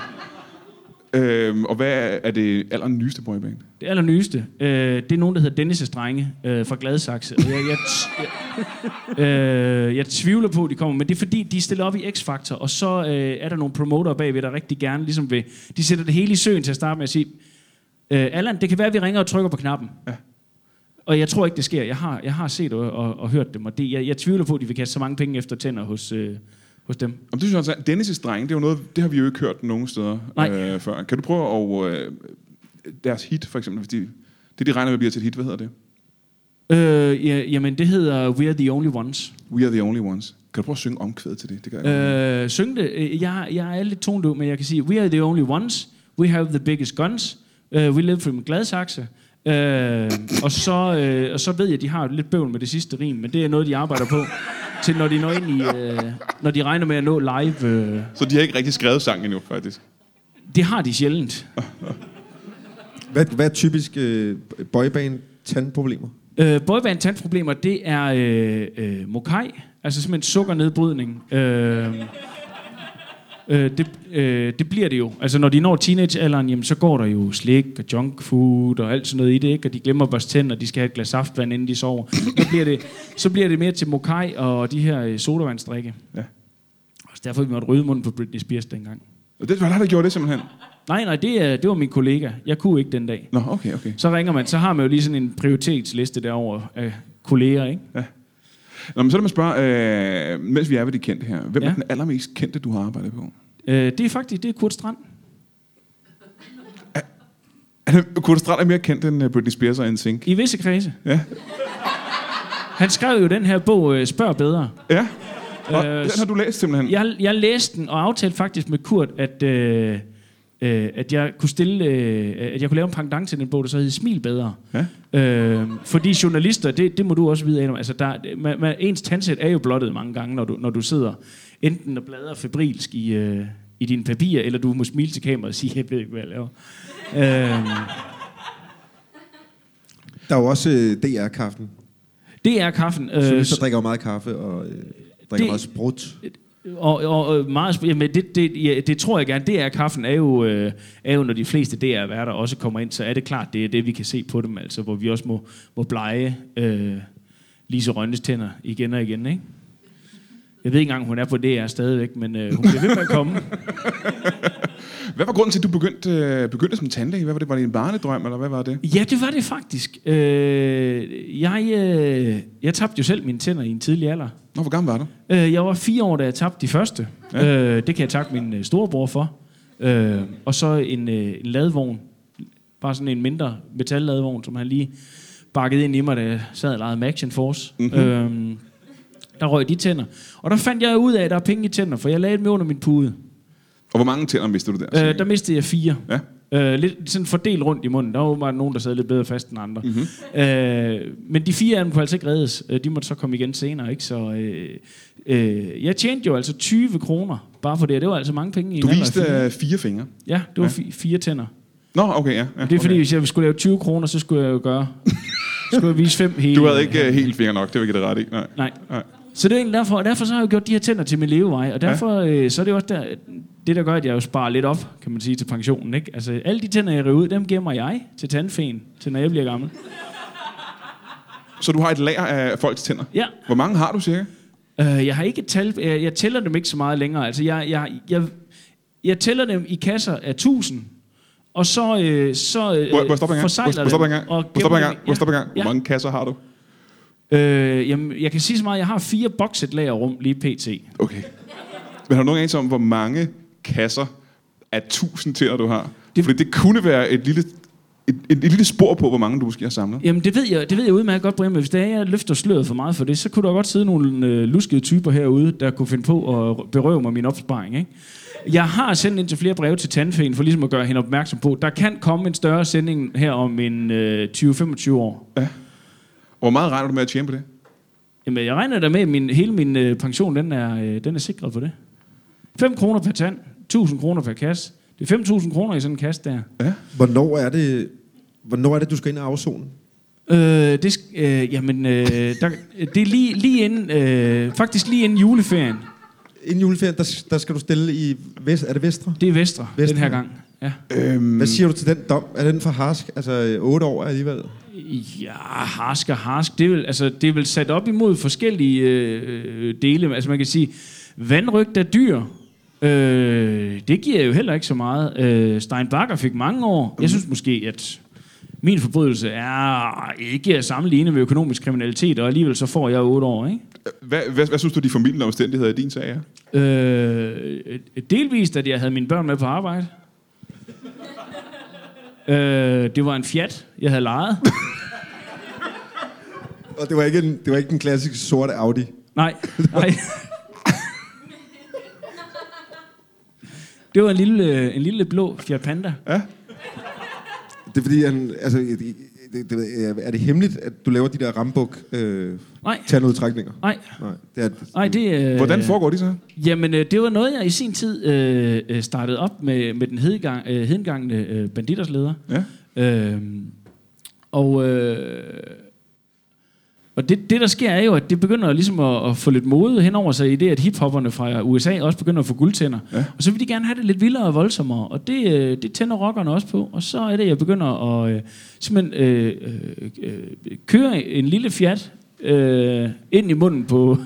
Øhm, og hvad er, er det aller nyeste boyband? Det allernyeste, øh, det er nogen, der hedder Dennis' Drenge øh, fra Gladsaxe. Og jeg, jeg, jeg, øh, jeg tvivler på, at de kommer, men det er fordi, de stiller op i X-Factor, og så øh, er der nogle promoter bagved, der rigtig gerne ligesom vil... De sætter det hele i søen til at starte med at sige, øh, Allan, det kan være, at vi ringer og trykker på knappen. Ja. Og jeg tror ikke, det sker. Jeg har, jeg har set og, og, og hørt dem, og det, jeg, jeg tvivler på, at de vil kaste så mange penge efter tænder hos, øh, hos dem. Om det synes jeg er- Dennis' dreng, det er jo noget, det har vi jo ikke hørt nogen steder Nej. øh, før. Kan du prøve at... Øh, deres hit, for eksempel, de, det de regner med bliver til et hit, hvad hedder det? Øh, ja, jamen, det hedder We Are The Only Ones. We are the only ones. Kan du prøve at synge omkvædet til det? Det kan jeg. Øh, syng det. Øh, Jeg, jeg er lidt tondøv, men jeg kan sige, we are the only ones. We have the biggest guns. Uh, we live from Gladsaxe. Uh, og, så, uh, og så ved jeg, at de har lidt bøvl med det sidste rim, men det er noget, de arbejder på, til når de når ind i, uh, når de regner med at nå live. Uh, Så de har ikke rigtig skrevet sangen endnu, faktisk. det har de sjældent. Hvad, hvad er typisk øh, boyband tandproblemer? Uh, boyband tandproblemer, det er uh, uh, mokai, altså simpelthen sukkernedbrydning. Uh, Øh, det, øh, det bliver det jo. Altså, når de når teenagealderen, jamen, så går der jo slik og junk food og alt sådan noget i det, ikke? Og de glemmer børste tænder, og de skal have et glas saftvand, inden de sover. Så bliver det, så bliver det mere til mokai og de her øh, sodavandsdrikke. Ja. Og derfor vi måtte rydde munden på Britney Spears dengang. Og det var der, der gjorde det simpelthen. Nej, nej, det, det var min kollega. Jeg kunne ikke den dag. Nå, okay, okay. Så ringer man, så har man jo lige sådan en prioritetsliste derover af kolleger, ikke? Nå, men så lad mig spørge, øh, mens vi er ved de kendte her. Hvem ja. Er den allermest kendte, du har arbejdet på? Øh, det er faktisk, det er Kurt Strand. Er Kurt Strand er mere kendt end øh, Britney Spears og NSYNC. I visse kredse. Ja. Han skrev jo den her bog, øh, Spørg bedre. Ja. Og Øh, den har du læst simpelthen? Jeg, jeg læste den og aftalte faktisk med Kurt, at, øh, øh, at jeg kunne stille, øh, at jeg kunne lave en pendant til den bog, der så hed Smil bedre. Ja. Øh, fordi journalister, det, det må du også vide, Adam, altså der, man, man, ens tandsæt er jo blottet mange gange, når du, når du sidder enten og bladrer febrilsk i, øh, i dine papirer, eller du må smile til kameraet og sige, jeg ved ikke, hvad jeg laver. Øh, Der er jo også øh, DR-kaffen. det er kaffen. Øh, Øh, så drikker jo meget kaffe og øh, drikker Det- også brudt. Og, og, og meget, jamen det, det, ja, det tror jeg gerne. Det er kaffen er jo, øh, er jo, når de fleste DR-værter også kommer ind, så er det klart, det er det, vi kan se på dem, altså, hvor vi også må, må blege øh, Lise Rønnes tænder igen og igen, ikke? Jeg ved ikke engang, hun er på DR stadigvæk, men øh, hun bliver ved med at komme. Hvad var grunden til, at du begyndte, øh, begyndte som tandlæge? Hvad var det? Var det en barnedrøm, eller hvad var det? Ja, det var det faktisk. Øh, jeg, øh, jeg tabte jo selv mine tænder i en tidlig alder. Nå, hvor gammel var du? Øh, jeg var fire år, da jeg tabte de første. Ja. Ja. Øh, det kan jeg takke min øh, storebror for. Øh, og så en, øh, en ladvogn. Bare sådan en mindre metalladvogn, som han lige bakkede ind i mig, da jeg sad og legede med Action Force. Mm-hmm. Øh, der røg de tænder. Og der fandt jeg ud af, at der er penge i tænder, for jeg lagde dem under min pude. Og hvor mange tænder mistede du der? Øh, der mistede jeg fire. Ja. Øh, lidt sådan fordelt rundt i munden. Der var åbenbart nogen, der sad lidt bedre fast end andre. Mhm. Mm-hmm. Øh, men de fire af dem kunne altså ikke reddes. Øh, De måtte så komme igen senere. Ikke? Så øh, øh, jeg tjente jo altså 20 kroner bare for det. Det var altså mange penge i Du viste fire. øh, fire fingre. Ja, det var fi- fire tænder. Nå, okay, ja. ja Det er fordi, okay. hvis jeg skulle lave 20 kroner, så skulle jeg jo gøre Skulle jeg vise fem hele. Du havde ikke uh, helt fingre nok, det vil jeg give dig ret i. Nej. Nej. Nej. Så det er egentlig derfor, og derfor så har jeg jo gjort de her tænder til min levevej, og derfor ja. øh, så er det jo også der, det, der gør, at jeg jo sparer lidt op, kan man sige, til pensionen. Ikke? Altså, alle de tænder, jeg river ud, dem gemmer jeg til tandfen, til når jeg bliver gammel. Så du har et lager af folks tænder? Ja. Hvor mange har du cirka? Øh, jeg har ikke tal, jeg, jeg tæller dem ikke så meget længere. Altså, jeg, jeg, jeg, jeg tæller dem i kasser af 1000, og så, øh, så øh, en gang? forsejler Hvor, hvor stopper en gang? og Hvor stopper en gang? dem. Hvor stopper en gang? Ja. Hvor mange kasser har du? Øh, jamen, jeg kan sige så meget, jeg har fire bokset lagerrum lige pt. Okay. Men har du nogen anelse om, hvor mange kasser af tusind tænder du har? Det... Det- Fordi det kunne være et lille, et, et, et lille spor på, hvor mange du måske har samlet. Jamen, det ved jeg, det ved jeg udmærket godt, Brian, men hvis det er, jeg løfter sløret for meget for det, så kunne der godt sidde nogle øh, luskede typer herude, der kunne finde på at berøve mig min opsparing, ikke? Jeg har sendt ind til flere breve til tandfæen, for ligesom at gøre hende opmærksom på, der kan komme en større sending her om en øh, 20-25 år. Og hvor meget regner du med at tjene på det? Jamen, jeg regner da med, at min, hele min øh, pension, den er, øh, den er sikret på det. 5 kroner per tand, 1000 kroner per kasse. Det er 5.000 kroner i sådan en kasse der. Hvornår er det, hvornår er det du skal ind og afzone? Øh, det, øh, jamen, øh, der, det er lige, lige inden, øh, faktisk lige inden juleferien. Inden juleferien, der, der skal du stille i... Vest, er det Vestre? Det er Vestre, Vestre. den her gang. Ja. Øhm, Hvad siger du til den dom? Er den for harsk? Altså 8 år alligevel? Ja, harsk og harsk. Det er vel, altså, det er vel sat op imod forskellige øh, dele. Altså man kan sige, vandrygt af dyr, øh, det giver jo heller ikke så meget. Øh, Stein Bakker fik mange år. Jeg synes måske, at min forbrydelse er ikke at sammenligne med økonomisk kriminalitet, og alligevel så får jeg 8 år, ikke? hvad, hvad, hvad synes du, de formidlende omstændigheder i din sag er? Øh, delvist, at jeg havde mine børn med på arbejde. Øh, det var en Fiat, jeg havde lejet. Og det var ikke, en, det var ikke den klassiske sorte Audi. Nej, nej. Det var en lille, en lille blå Fiat Panda. Det er fordi, han, altså, det, det, er det hemmeligt, at du laver de der rambuk øh, Nej, tandudtrækninger? nej, Nej, det er, nej, det... Øh, Hvordan foregår de så? Jamen, øh, det var noget, jeg i sin tid øh, øh, startede op med, med den hedengang, øh, hedengangne øh, banditersleder. Ja. Øh, og øh, og det, det, der sker, er jo, at det begynder ligesom at, at få lidt mode henover sig i det, at hiphopperne fra USA også begynder at få guldtænder. Ja. Og så vil de gerne have det lidt vildere og voldsommere, og det, øh, det tænder rockerne også på. Og så er det, jeg begynder at øh, simpelthen øh, øh, øh, køre en lille Fiat øh, ind i munden på...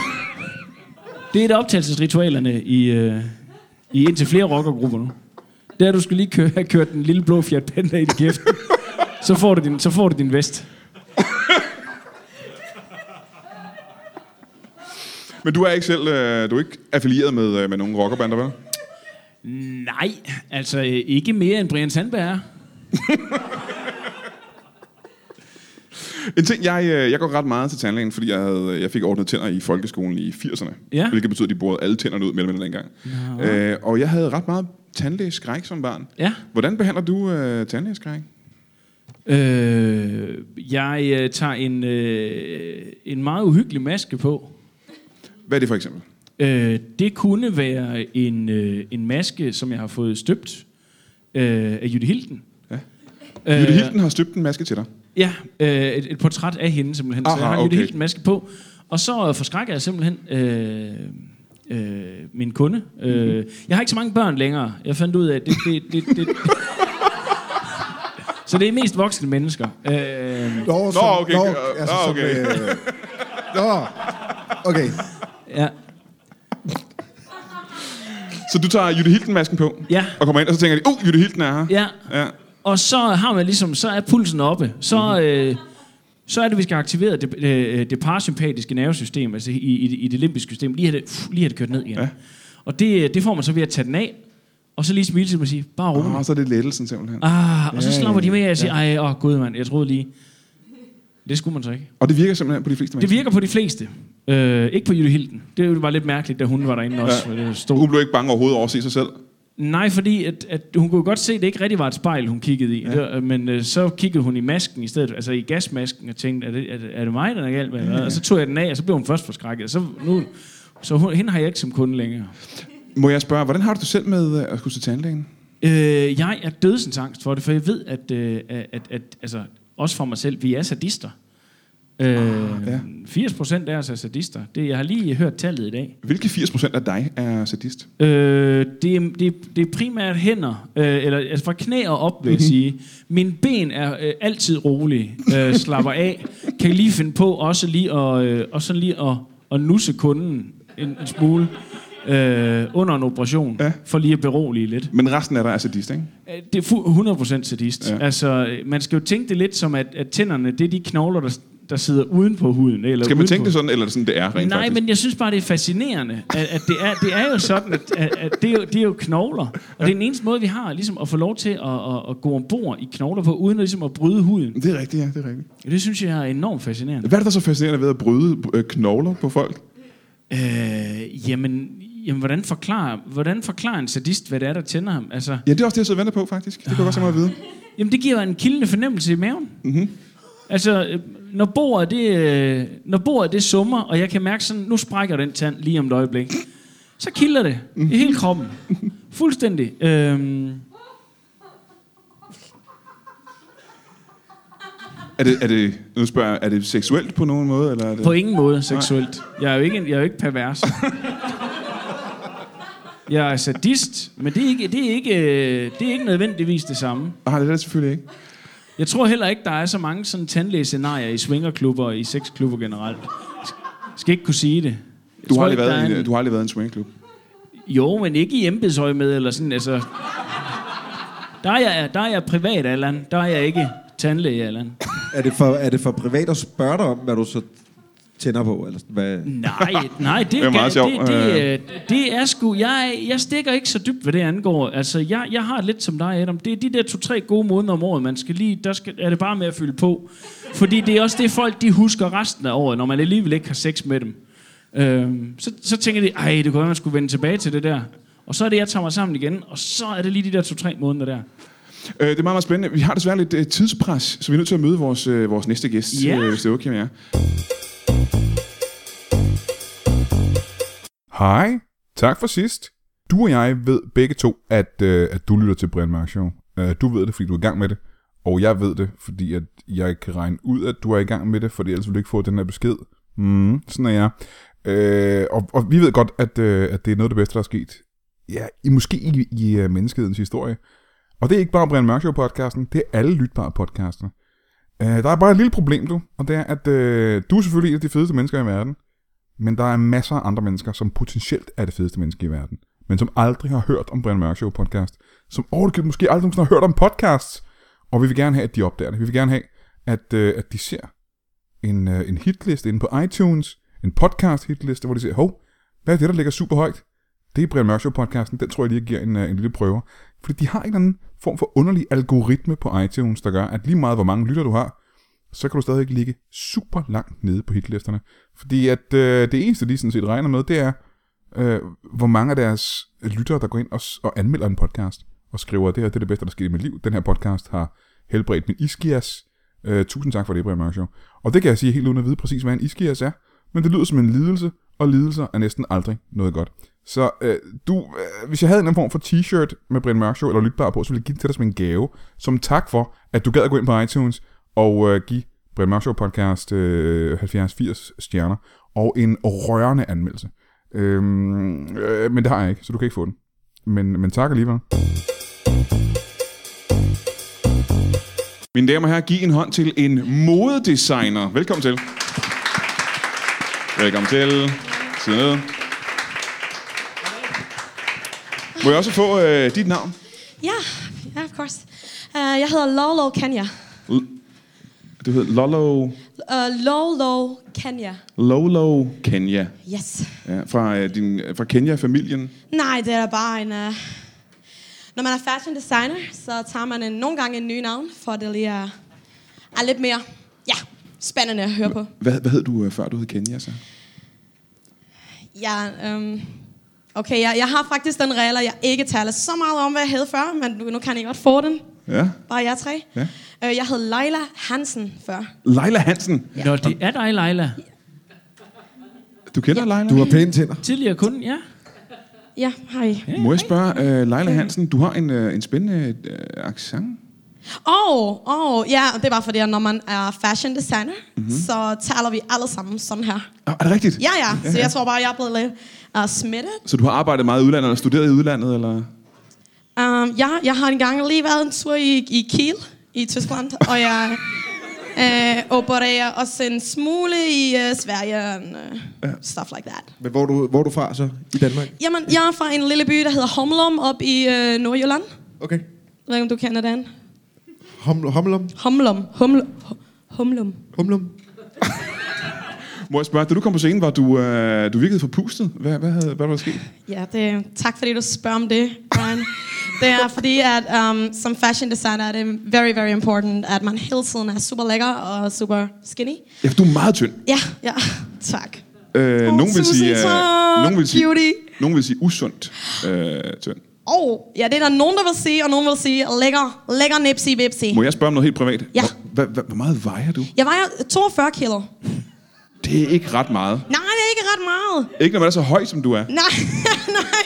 det er et af optagelsesritualerne i, øh, i indtil flere rockergrupper nu. Er, at du skal lige køre, have kørt den lille blå Fiat Panda i kæft. så, får du din, så får du din vest. Men du er ikke selv, øh, du er ikke affilieret med, øh, med nogen rockerbander, vel? Nej, altså øh, ikke mere end Brian Sandberg er. En ting, jeg, øh, jeg går ret meget til tandlægen, fordi jeg, havde, jeg fik ordnet tænder i folkeskolen i 80'erne. Ja. Hvilket betyder, at de borede alle tænderne ud mellem dengang. Øh, og jeg havde ret meget tandlægeskræk som barn. Ja. Hvordan behandler du øh, tandlægeskræk? Øh, jeg øh, tager en, øh, en meget uhyggelig maske på. Hvad er det for eksempel? Øh, det kunne være en, øh, en maske, som jeg har fået støbt øh, af Jytte Hilden. Ja. Øh, Jytte Hilden har støbt en maske til dig. Ja, øh, et, et portræt af hende simpelthen. så Aha, jeg har en Jytte okay. Hilden maske på. Og så forskrækker jeg simpelthen øh, øh, min kunde. Mhm. Øh, jeg har ikke så mange børn længere. Jeg fandt ud af, at det... det, det, det så det er mest voksne mennesker. Øh, Nå, Nå, okay. Nå, altså, nå, som, okay. øh, nå, okay. Ja. Så du tager Jytte Hilden-masken på, Ja. og kommer ind, og så tænker de, oh, Jytte Hilden er her. Ja, Ja. og så har man ligesom, så er pulsen oppe. Så, Mhm. øh, så er det, vi skal aktivere det, øh, det parasympatiske nervesystem, altså i, i, i det limbiske system. Lige have det, uh, lige have det kørt ned igen. Ja. Og det, det får man så ved at tage den af, og så lige smile til dem og sige, bare rolig. Og så er det lettelsen simpelthen. Ah, og så Ja, slapper ja, de med, og jeg siger, ja. ej, åh gud mand, jeg troede lige. Det skulle man så ikke. Og det virker simpelthen på de fleste Det mennesker. virker på de fleste. Øh, ikke på Jytte Hilden. Det var lidt mærkeligt, da hun var derinde også. Ja. Stod. Hun blev ikke bange overhovedet over at se sig selv. Nej, fordi at, at hun kunne godt se, at det ikke rigtig var et spejl, hun kiggede i. Ja. Men øh, så kiggede hun i masken i stedet, altså i gasmasken, og tænkte, er det, er det, er det mig, der er galt med? Ja. Og så tog jeg den af, og så blev hun først forskrækket. Så, nu, så hun, hende har jeg ikke som kunde længere. Må jeg spørge, hvordan har du det selv med øh, at skulle til tandlægen? Øh, jeg er dødsensangst for det, for jeg ved, at, øh, at, at, at altså, også for mig selv, vi er sadister. Øh, ja. 80 procent af os er sadister. Det, jeg har lige hørt tallet i dag. Hvilke 80% af dig er sadist? Øh, det, er, det, er, det er primært hænder, øh, eller altså fra knæ og op, vil jeg sige. Mine ben er øh, altid rolige, øh, slapper af, kan lige finde på også lige at, øh, og sådan lige at, at nusse kunden en, en smule øh, under en operation, Ja. for lige at berolige lidt. Men resten af dig er sadist, ikke? Øh, Det er fu- 100% sadist. Ja. Ja. Altså, øh, man skal jo tænke det lidt som, at, at tænderne, det er de knogler, der, der sidder uden på huden. Eller Skal man tænke på- det sådan, eller er det sådan, det er rent Nej, faktisk? men jeg synes bare, det er fascinerende, at, at det, er, det er jo sådan, at, at, det, er jo, det er jo knogler. Og det er den eneste måde, vi har ligesom at få lov til at, at, at gå ombord i knogler på, uden at, ligesom at bryde huden. Det er rigtigt, ja, det er rigtigt. Det synes jeg er enormt fascinerende. Hvad er det, der er så fascinerende ved at bryde øh, knogler på folk? Øh, jamen, jamen hvordan, forklarer, hvordan forklarer en sadist, hvad det er, der tænder ham? Altså, Ja, det er også det, jeg sidder og venter på, faktisk. Det kunne jeg godt tænke mig at vide. jamen, det giver en kildende fornemmelse i maven. Mm-hmm. Altså, øh, når bordet, det, øh, når bordet det summer, og jeg kan mærke sådan, nu sprækker den tand lige om et øjeblik, så kilder det i hele kroppen. Fuldstændig. Øhm, Er det, er det, nu spørger jeg, er det seksuelt på nogen måde? Eller er det... på ingen måde seksuelt. Jeg er jo ikke, jeg er jo ikke pervers. Jeg er sadist, men det er ikke, det er ikke, øh, det er ikke nødvendigvis det samme. Ah, det er det selvfølgelig ikke. Jeg tror heller ikke, der er så mange sådan tandlægescenarier i swingerklubber og i sexklubber generelt. Skal ikke kunne sige det. Jeg Du har, aldrig været i, en, en- du har aldrig været i en swingklub. Jo, men ikke i embedsøje med, eller sådan, altså... Der er jeg, der er jeg privat, Allan. Der er jeg ikke tandlæge, Allan. Er det, for, er det for privat at spørge dig om, hvad du så tænder på? Eller hvad? Nej, nej, det, Det er meget sjovt. Det, det, øh, det er sgu... Jeg, jeg stikker ikke så dybt, hvad det angår. Altså, jeg, jeg har det lidt som dig, Adam. Det er de der to-tre gode måneder om året, man skal lige... Der skal, er det bare med at fylde på. Fordi det er også det, folk de husker resten af året, når man alligevel ikke har sex med dem. Øhm, så, så tænker de, ej, det kunne være, man skulle vende tilbage til det der. Og så er det, jeg tager mig sammen igen, og så er det lige de der to-tre måneder der. Øh, det er meget, meget spændende. Vi har desværre lidt øh, tidspres, så vi er nødt til at møde vores, øh, vores næste gæst, Ja. øh, hvis det er okay med jer. Hej. Tak for sidst. Du og jeg ved begge to, at, øh, at du lytter til Brian Mørk Show. Øh, du ved det, fordi du er i gang med det. Og jeg ved det, fordi at jeg kan regne ud, at du er i gang med det, fordi ellers ville du ikke få den her besked. Mm, sådan er jeg. Øh, og, og vi ved godt, at, øh, at det er noget af det bedste, der er sket. Ja, i, måske i, i uh, menneskehedens historie. Og det er ikke bare Brian Mørk Show podcasten, det er alle lytbare podcaster. Øh, der er bare et lille problem, du, og det er, at øh, du er selvfølgelig en af de fedeste mennesker i verden, men der er masser af andre mennesker, som potentielt er det fedeste menneske i verden, men som aldrig har hørt om Brian Mørk Show podcast, som overhovedet måske aldrig nogensinde har hørt om podcasts, og vi vil gerne have, at de opdager det. Vi vil gerne have, at, øh, at de ser en, øh, en hitliste inde på iTunes, en podcast hitliste, hvor de siger, hov, hvad er det, der ligger super højt? Det er Brian Mørk Show podcasten, den tror jeg lige giver en, øh, en lille prøve. Fordi de har en eller anden form for underlig algoritme på iTunes, der gør, at lige meget hvor mange lytter du har, så kan du stadig ligge super langt nede på hitlisterne. Fordi at øh, det eneste, de sådan set regner med, det er, øh, hvor mange af deres lyttere, der går ind og, og anmelder en podcast, og skriver, det her det er det bedste, der skete i mit liv. Den her podcast har helbredt min iskias. Øh, tusind tak for det, Brian Mørk Show. Og det kan jeg sige helt uden at vide præcis, hvad en iskias er. Men det lyder som en lidelse, og lidelser er næsten aldrig noget godt. Så øh, du, øh, hvis jeg havde en form for t-shirt med Brian Mørk Show eller lytbar på, så ville jeg give den til dig som en gave, som tak for, at du gad at gå ind på iTunes og øh, give Brian Mørk Show podcast øh, 70-80 stjerner og en rørende anmeldelse. Øhm, øh, men det har jeg ikke, så du kan ikke få den. Men, men tak alligevel. Mine damer og herrer, giv en hånd til en modedesigner. Velkommen til. Velkommen til. Sidde ned. Må jeg også få øh, dit navn? Ja, ja, of course. Uh, jeg hedder Lolo Kenya. Du hedder Lolo, Uh, Lolo Kenya. Lolo Kenya. Yes. Ja, fra, øh, din, fra Kenya-familien. Nej, det er bare en... Uh, når man er fashion designer, så tager man en, nogle gange en ny navn, for det lige er, er lidt mere ja, spændende at høre på. Hvad, hvad hed du, øh, før du hed Kenya så? Ja, um, okay, jeg, jeg har faktisk den regel, at jeg ikke taler så meget om, hvad jeg hed før, men nu, nu kan I godt få den. Ja. Bare jer tre. Ja. Uh, jeg hed Leila Hansen før. Leila Hansen. Ja. Nå, det er dig, Leila. Du kender ja. Leila? Du har pæne tænder. Tidligere kunde, ja. Ja, hej. Må jeg spørge, uh, Leila Hansen, du har en, uh, en spændende uh, accent. Oh, oh, ja, det er bare fordi, at når man er fashion designer, mm-hmm. så taler vi alle sammen sådan her. Er det rigtigt? Ja, ja, så jeg tror bare, jeg er blevet lidt uh, smittet. Så du har arbejdet meget i udlandet, eller studeret i udlandet, eller? Um, ja, jeg har engang lige været en tur i, i Kiel i Tyskland, og jeg øh, opererer også en smule i uh, Sverige og uh, stuff like that. Men hvor er du, hvor er du fra så i Danmark? Jamen, jeg er fra en lille by, der hedder Homlum, op i uh, Nordjylland. Okay. Jeg ved ikke, om du kender den. Hom, homlum? Humlum. Humlum. Humlum. Humlum? Må jeg spørge, da du kom på scenen, var du, øh, du virkede forpustet. Hvad, hvad, havde, hvad var der sket? Ja, det, tak fordi du spørger om det, Brian. det er fordi, at um, som fashion designer er det very, very important, at man hele tiden er super lækker og super skinny. Ja, for du er meget tynd. Ja, ja, tak. Øh, Åh, nogen, vil sige, øh, nogen, vil sige, nogen vil sige usundt øh, tynd. Oh, ja, det er der nogen, der vil sige, og nogen vil sige, lækker, lækker nipsy vipsy. Må jeg spørge om noget helt privat? Ja. Hvor, hvor, hvor meget vejer du? Jeg vejer 42 kilo. Det er ikke ret meget. Nej, det er ikke ret meget. Ikke når man er så høj, som du er. Nej, nej,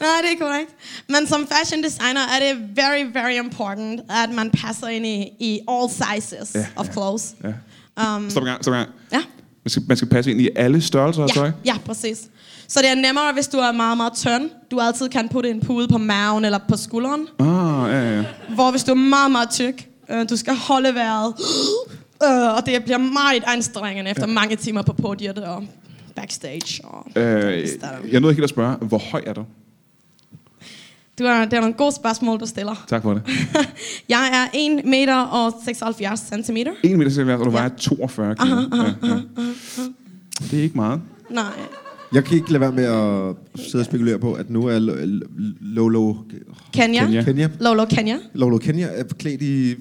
nej, det er korrekt. Men som fashion designer er det very, very important, at man passer ind i, i all sizes Ja, of clothes. Ja. Um, Stop en gang, stop en gang. ja. Man skal, man skal passe ind i alle størrelser af tøj. Ja, ja, præcis. Så det er nemmere, hvis du er meget, meget tynd. Du altid kan putte en pude på maven eller på skulderen. Ah, ja, ja. Hvor hvis du er meget, meget tyk, øh, du skal holde vejret. Øh, og det bliver meget anstrengende efter mange timer på podiet og backstage. Og Øh, jeg nåede ikke helt at spørge, hvor høj er du? du er, det er nogle gode spørgsmål, du stiller. Tak for det. Jeg er 1 meter og 76 centimeter. 1 meter 76, og du Ja. vejer 42 kilo. Ja, ja. Det er ikke meget. Nej. Jeg kan ikke lade være med at sidde og spekulere på, at nu er Lo- Lo- Lolo Kenya. Kenya. Lolo Kenya. Lolo Kenya er klædt i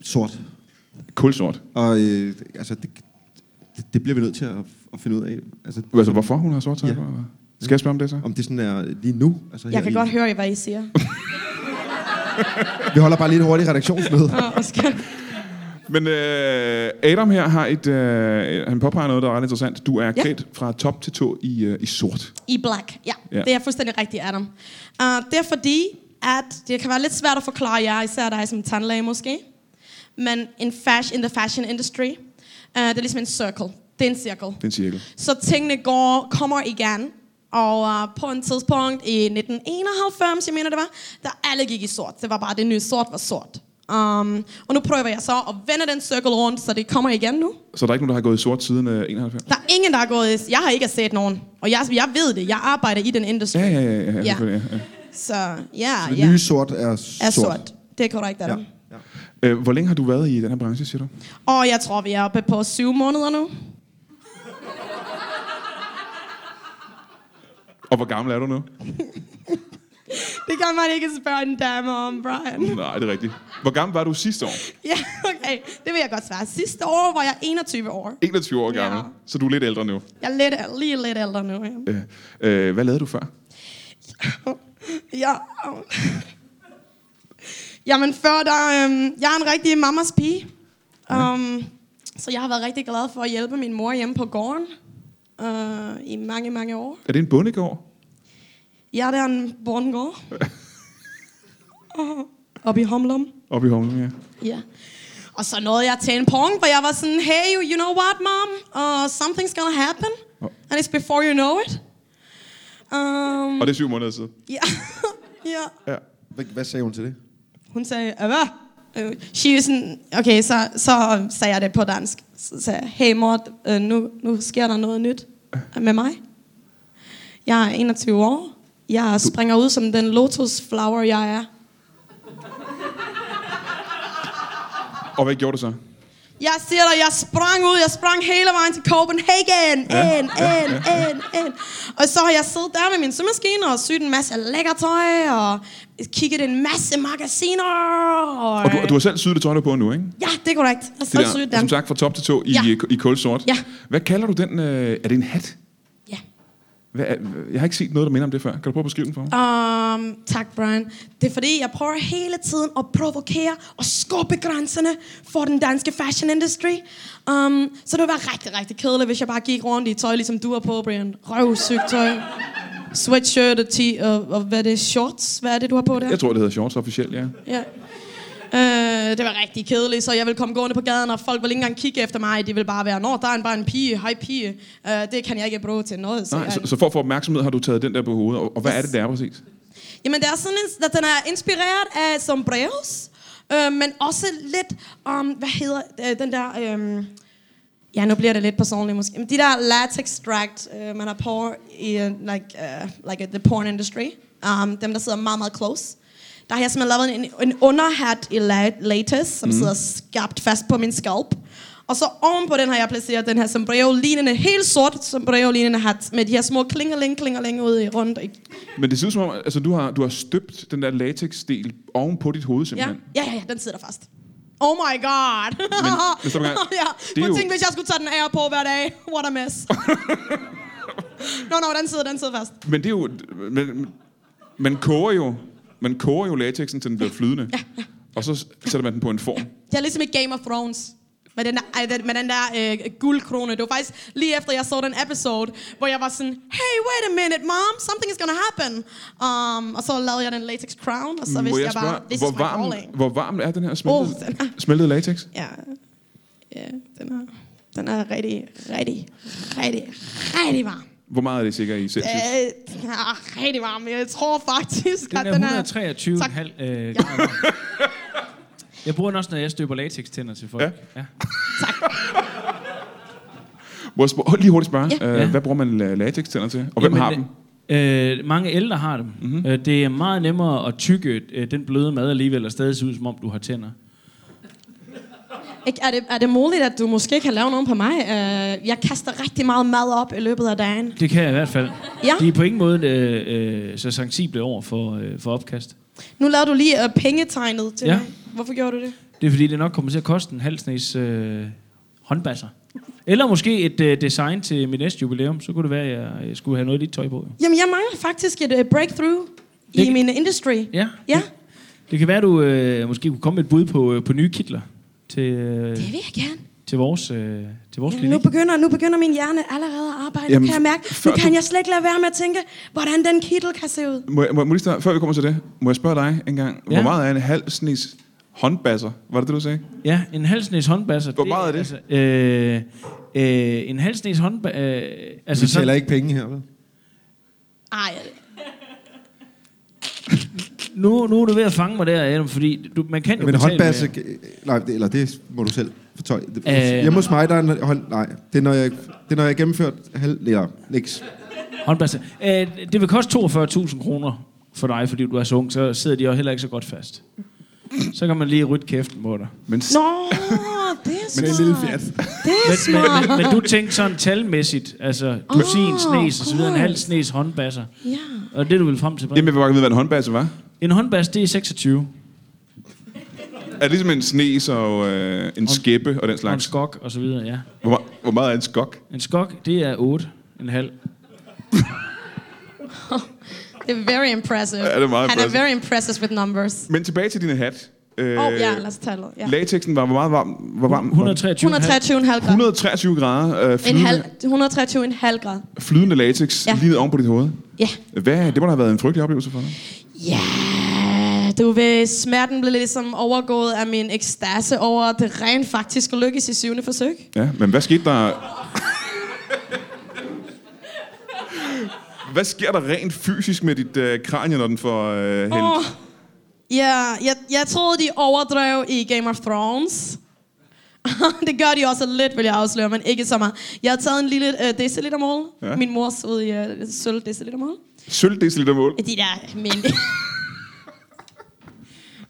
sort. Kulsort. Og øh, altså, det, det, det bliver vi nødt til at, at finde ud af. Altså, Altså, hvorfor hun har sort tøj Ja. på? eller? Skal jeg spørge om det så? om det sådan er lige nu. Altså, Jeg her kan i- godt høre, hvad I siger. Vi holder bare lige et hurtigt redaktionsmøde. Åh, og skal- Men øh, Adam her har et, øh, han påpeger noget, der er ret interessant. Du er Ja. klædt fra top til tå i, øh, i sort. I black, ja. Ja. ja. Det er fuldstændig rigtigt, Adam. Uh, det er fordi, at det kan være lidt svært at forklare jer, især dig som tandlæge måske. Men in, fashion, in the fashion industry, uh, det er ligesom en circle. Det er en cirkel. Det er en cirkel. Så tingene går, kommer igen. Og uh, på en tidspunkt i 1991, jeg mener det var, der alle gik i sort. Det var bare det nye sort var sort. Um, og nu prøver jeg så at vende den cirkel rundt, så det kommer igen nu. Så der er ikke nogen, der har gået i sort siden øh, 91? Der er ingen, der har gået... Jeg har ikke set nogen. Og jeg, jeg ved det. Jeg arbejder i den industri. Ja, ja, ja. ja, ja, Ja. selvfølgelig, ja. Så ja, Det ja. nye sort er sort. er sort. Det er korrekt, Adam. Ja. Ja. Øh, hvor længe har du været i den her branche, siger du? Og jeg tror, vi er oppe på syv måneder nu. Og hvor gammel er du nu? Det kan man ikke spørge en dame om, Brian. Nej, det er rigtigt. Hvor gammel var du sidste år? Ja, okay. Det vil jeg godt svare. Sidste år var jeg 21 år. 21 år gammel. Ja. Så du er lidt ældre nu. Jeg er lidt, lige lidt ældre nu. Ja. Øh, øh, hvad lavede du før? ja. Jamen før der... Øhm, jeg er en rigtig mammas pige. Um, så jeg har været rigtig glad for at hjælpe min mor hjemme på gården. Uh, I mange, mange år. Er det en bondegård? Ja, det er en bondegård. Op i Homlum. Oppe i Humlen, ja. Ja. Og så nåede jeg til en punkt, hvor jeg var sådan, hey, you, you know what, mom? Uh, something's gonna happen. Oh. And it's before you know it. Um, Og det er syv måneder siden. ja. ja. Ja. Hvad, hvad sagde hun til det? Hun sagde, "Øh, hvad? Øh, She was sådan, okay, så, så sagde jeg det på dansk. Så sagde jeg, hey mor, øh, nu, nu sker der noget nyt med mig. Jeg er 21 år. Jeg springer ud som den lotus flower, jeg er. Og hvad gjorde du så? Jeg siger dig, jeg sprang ud, jeg sprang hele vejen til Copenhagen, Ja, ind, ind, ind, ind. Og så har jeg siddet der med min symaskine og syet en masse lækker tøj, og kigget en masse magasiner. Og, Og du, du har selv syet det tøj, du på nu, ikke? Ja, det er korrekt. Jeg har selv syet som dem. sagt, fra top til tå i, Ja. i kulsort. Ja. Hvad kalder du den? Øh, er det en hat? Hvad, jeg har ikke set noget, der minder om det før. Kan du prøve at beskrive den for mig? Um, tak, Brian. Det er fordi, jeg prøver hele tiden at provokere og skubbe grænserne for den danske fashion industry. Um, så det ville være rigtig, rigtig kedeligt, hvis jeg bare gik rundt i tøj, ligesom du har på, Brian. Røvsygt tøj. Sweatshirt og, t- og, og hvad er det? Shorts? Hvad er det, du har på der? Jeg tror, det hedder shorts officielt, ja. Ja. Øh, det var rigtig kedeligt, så jeg ville komme gående på gaden, og folk ville ikke engang kigge efter mig. De ville bare være, når der er en- bare en pige, hej pige. Øh, det kan jeg ikke bruge til noget. Så Nej, så, så for at få opmærksomhed har du taget den der på hovedet. Og, og hvad er det, der er præcis? Jamen, det er sådan en, at den er inspireret af sombreros, øh, men også lidt om, hvad hedder øh, den der... Øh, ja, nu bliver det lidt personligt måske. Men de der latex extract, øh, man har på i uh, like, uh, like the porn industry, um, dem der sidder meget, meget close. Der har jeg simpelthen lavet en, en underhat i la- latex, som mm. sidder skabt fast på min scalp. Og så ovenpå den har jeg placeret den her sombrero-lignende, helt sort sombrero-lignende hat, med de her små klingeling, klingeling ude i rundt. Ikke? Men det ser ud som om, altså, du, har, du har støbt den der latex-del oven på dit hoved simpelthen. ja, ja, ja, den sidder fast. Oh my god. Men, du kan- ja, det er jo- at tænke, hvis jeg skulle tage den af på hver dag. What a mess. Nå, nå, den sidder, den sidder fast. Men det er jo... Men, man koger jo, man koger jo latexen, til den bliver flydende. Og så sætter man den på en form. Det er ligesom i Game of Thrones. Med den der, med den der øh, guldkrone. Det var faktisk lige efter, jeg så den episode, hvor jeg var sådan, hey, wait a minute, mom, something is gonna happen. Um, og så lavede jeg den latex crown, og så vidste jeg jeg bare, this hvor is my varm, calling. hvor varm er den her smeltede, Oh, den er- smeltede latex? Ja, ja den, er, den er rigtig, rigtig, rigtig, rigtig varm. Hvor meget er det sikkert i Celsius? Øh, den er rigtig varm. Jeg tror faktisk, Den at er den er... 123 Tak. halv, øh, varm. Jeg bruger den også, når jeg støber latex-tænder til folk. Ja. ja. Må jeg spørge, lige hurtigt spørge, Ja. øh, Ja. hvad bruger man la- latex-tænder til? Og hvem har dem? Øh, mange ældre har dem. Mhm. Mm-hmm. Øh, det er meget nemmere at tykke øh, den bløde mad alligevel, og stadig se ud, som om du har tænder. Ikke, er, det, er det muligt, at du måske kan lave nogen på mig? Uh, jeg kaster rigtig meget mad op i løbet af dagen. Det kan jeg i hvert fald. Ja. De er på ingen måde øh, øh, så sensible over for, øh, for opkast. Nu lavede du lige uh, pengetegnet til Ja. mig. Hvorfor gjorde du det? Det er fordi, det nok kommer til at koste en halv snes øh, håndbasser. Eller måske et øh, design til mit næste jubilæum. Så kunne det være, at jeg, jeg skulle have noget dit tøj på. Jamen, jeg mangler faktisk et uh, breakthrough i Det- min industry. Ja. Ja, Det kan være, at du øh, måske kunne komme med et bud på, øh, på nye kitler til, øh, det vil jeg gerne. til vores, øh, til vores Jamen, nu, begynder, nu begynder min hjerne allerede at arbejde. Jamen, kan jeg mærke, nu kan du- jeg slet ikke lade være med at tænke, hvordan den kittel kan se ud. Må, jeg- må, må lige starte, før vi kommer til det, må jeg spørge dig en gang, Ja. hvor meget er en halv snes håndbasser? Var det det, du sagde? Ja, en halv snes håndbasser. Hvor meget er det? Altså, øh, øh, en halv snes håndbasser... Øh, altså Vi tæller ikke penge her, vel? Ej, nu, nu er du ved at fange mig der, Adam, fordi du, man kan jo Men håndbasse... Nej, det, eller det må du selv fortøje. Øh. hjemme hos mig, der er en hånd... Nej, det er, når jeg, det er, når jeg gennemført halv... Eller, niks. Håndbasser. Øh, det vil koste 42.000 kroner for dig, fordi du er så ung, så sidder de jo heller ikke så godt fast. Så kan man lige rydde kæften på dig. Men, Nå, det er smart. Med en lille fjat. Det er Men, smart. men, men, men du tænkte sådan talmæssigt, altså dusin, snes og så videre, en halv snes håndbasser. Ja. Og det du vil frem til. Jamen, jeg vil bare vide, hvad en håndbasse var. En håndbas, det er 26. Er det ligesom en snes og øh, en skæppe og den Og en slags? skok og så videre, ja. Hvor, me- hvor meget er en skok? En skok, det er 8. En halv. Det er very impressive. Ja, det er meget Han er very impressive with numbers. Men tilbage til dine hat. Øh, Åh, oh, ja, lad os tale. Ja. Latexen var hvor meget varm? Hvor varm? 123. 123,5 grad. 123 grader øh, En flydende, halv, 123,5 grad. flydende latex Ja. lige ned oven på dit hoved. Ja. Hvad, det må da have været en frygtelig oplevelse for dig. Ja, du ved, smerten blev ligesom overgået af min ekstase over, at det rent faktisk lykkes i syvende forsøg. Ja, men hvad skete der? Hvad sker der rent fysisk med dit øh, kranie, når den får øh, hældt? Åh, Ja, jeg, jeg troede, de overdrev i Game of Thrones. det gør de også lidt, vil jeg afsløre, men ikke så meget. Jeg har taget en lille uh, decilitermål. Ja. Ja. Min mors ud i uh, sølv decilitermål. Sølv deciliter mål. De der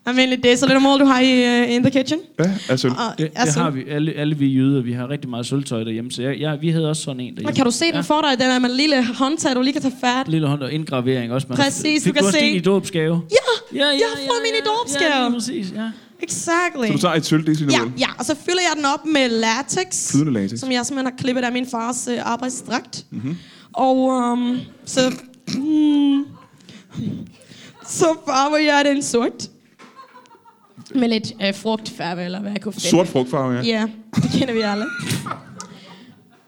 almindelige... almindelige decilitermål, du har i, uh, in the kitchen. Ja, er sølv. Og, Det, er det har vi. Alle, alle vi jøder, vi har rigtig meget sølvtøj derhjemme. Så jeg, jeg, vi havde også sådan en derhjemme. Men kan du se den for dig? Den er med en lille håndtag, du lige kan tage fat. Lille hånd og indgravering også. Man Præcis, Fik du kan også se. din i dåbsgave? Ja, jeg har fået min i dåbsgave. Ja, lige præcis, ja. Exactly. Så du tager et sølv deciliter Ja, ja, og så fylder jeg den op med latex. Flydende latex. Som jeg simpelthen har klippet af min fars øh, arbejdsdragt. Mm-hmm. Og um, så... Mm, så farver jeg den sort. Med lidt øh, frugtfarve, eller hvad jeg kunne finde. Sort frugtfarve, ja. Ja, det kender vi alle.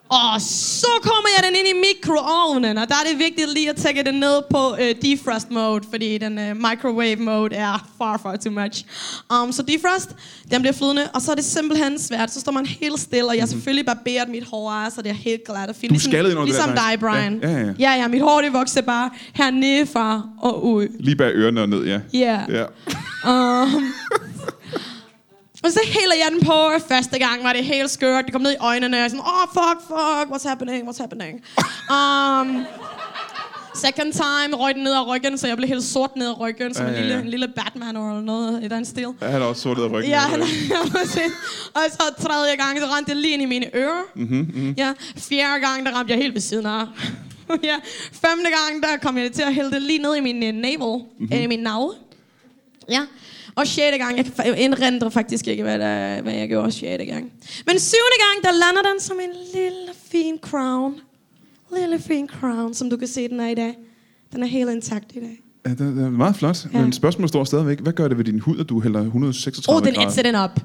Og så kommer jeg den ind i mikroovnen, og der er det vigtigt lige at tække den ned på øh, defrost mode, fordi den øh, microwave mode er far, far too much. Um, så defrost, den bliver flydende, og så er det simpelthen svært. Så står man helt stille, og jeg har selvfølgelig barberet mit hår af, så det er helt glat og fint. Mhm. Du Ligesom der, dig, Brian. Ja, ja, ja. ja, ja, mit hår det vokser bare hernede fra og ud. Lige bag ørerne og ned, ja. Ja. Ja. Um, og så hælder jeg den på. Første gang var det helt skørt. Det kom ned i øjnene. Og jeg sådan, oh, fuck, fuck, what's happening, what's happening? Um, second time røg den ned ad ryggen, så jeg blev helt sort ned ad ryggen, som Ja, en ja, lille, ja. en lille Batman eller noget i den stil. Ja, Han er også sort ned ad ryggen. Ja, han er. Og så tredje gang, så ramte det lige ind i mine ører. Mm-hmm, mm-hmm. Ja, fjerde gang, der ramte jeg helt ved siden af. ja, femte gang, der kom jeg til at hælde det lige ned i min uh, navel, mm-hmm. i min navle. Ja, og sjette gang, jeg indrender faktisk ikke, hvad, der, hvad jeg gjorde sjette gang. Men syvende gang, der lander den som en lille fin crown. Lille fin crown, som du kan se den er i dag. Den er helt intakt i dag. Ja, det, det er meget flot. Ja. Men spørgsmålet står stadigvæk. Hvad gør det ved din hud, at du hælder 136 Oh, den grader? ætser den op.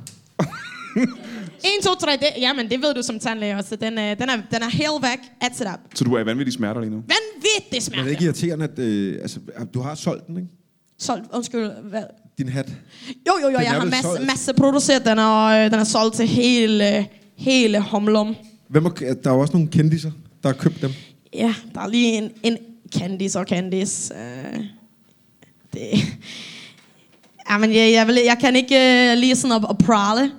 1, 2, 3, det, jamen det ved du som tandlæge også. Den er, den er, den er helt væk, ætset op. Så du er i vanvittige smerter lige nu? Vanvittigt Men er smerte. det ikke irriterende, at øh, altså, du har solgt den, ikke? Solgt, undskyld, hvad? Din hat. Jo, jo, jo, Den jeg har masse, solgt? masse produceret den, og øh, den er solgt til hele, hele humlum. Hvem er, der er jo også nogle kendiser, der har købt dem. Ja, der er lige en, en Candice og Candice. Øh, det... Ja, men jeg, jeg, vil, jeg kan ikke øh, lige sådan op og prale.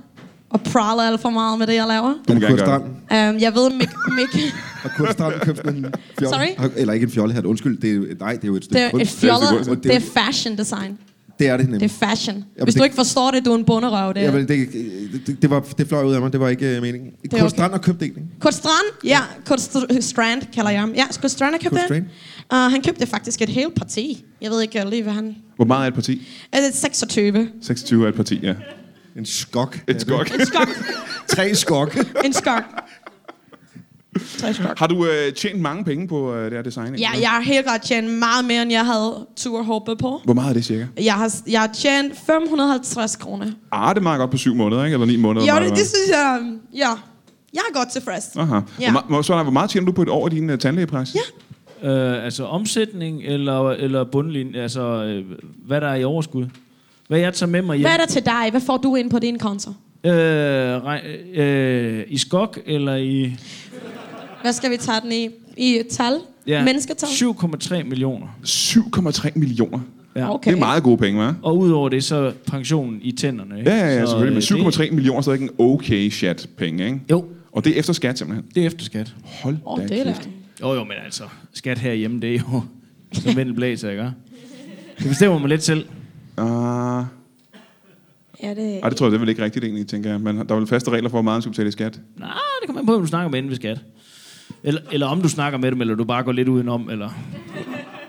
Og prale alt for meget med det, jeg laver. Du gerne Kurt Um, jeg ved, Mik, Mik, har Kurt Strand købt en fjolle? Sorry? Eller ikke en fjollehat, undskyld. Det er, nej, det er jo et stykke det er et fjollet, Det det er fashion design. Det er det Det nemlig. er fashion. Jamen, Hvis du det- ikke forstår det, du er en bunderøv. Det, Jamen, det, det, det, var, det fløj ud af mig, det var ikke uh, meningen. Kurt okay. Strand har købt det, ikke? Kurt Strand, ja, Kurt St- Strand kalder jeg ham. Ja, Kurt Strand har købt Kurt det. Uh, han købte faktisk et helt parti. Jeg ved ikke lige, hvad han... Hvor meget er et parti? Er det 26? 26 er et parti, ja. En skok. Et skok. En skok. Tre skok. En skok. Har du øh, tjent mange penge på øh, det her design? Ja, jeg har helt klart tjent meget mere, end jeg havde tur håbet på. Hvor meget er det cirka? Jeg har, jeg har tjent 550 kroner. Ah, det er meget godt på syv måneder, ikke? Eller ni måneder. Jo, det, det synes jeg... Ja, jeg er godt tilfreds. Aha. Ja. Hvor, meget, så, hvor meget tjener du på et år i din uh, tandlægepraksis? Ja. Øh, altså omsætning eller, eller bundlinje, altså øh, hvad der er i overskud. Hvad jeg tager med mig hjem. Hvad er der til dig? Hvad får du ind på din konto? Øh, rej- øh, I skok eller i... Hvad skal vi tage den i? I et tal? Ja, Mennesketal? 7,3 millioner. 7,3 millioner. Ja. Okay. Det er meget gode penge, hva'? Og udover det, så pensionen i tænderne. Ikke? Ja, ja, ja, Så, selvfølgelig. Men øh, 7,3 millioner er stadig en okay chat penge, ikke? Det, jo, Og det er efter skat, simpelthen. det er efter skat. Hold Åh, da det er kæft. Jo, jo, men altså, skat herhjemme, det er jo som vind blæser, ikke? Det bestemmer man lidt selv. Ah, Ja, det... ej, det tror jeg, det er vel ikke rigtigt egentlig, tænker jeg. Men der er vel faste regler for, hvor meget man skal betale i skat. Nej, det kommer an på, om du snakker med inden ved skat. Eller, eller om du snakker med dem, eller du bare går lidt udenom, eller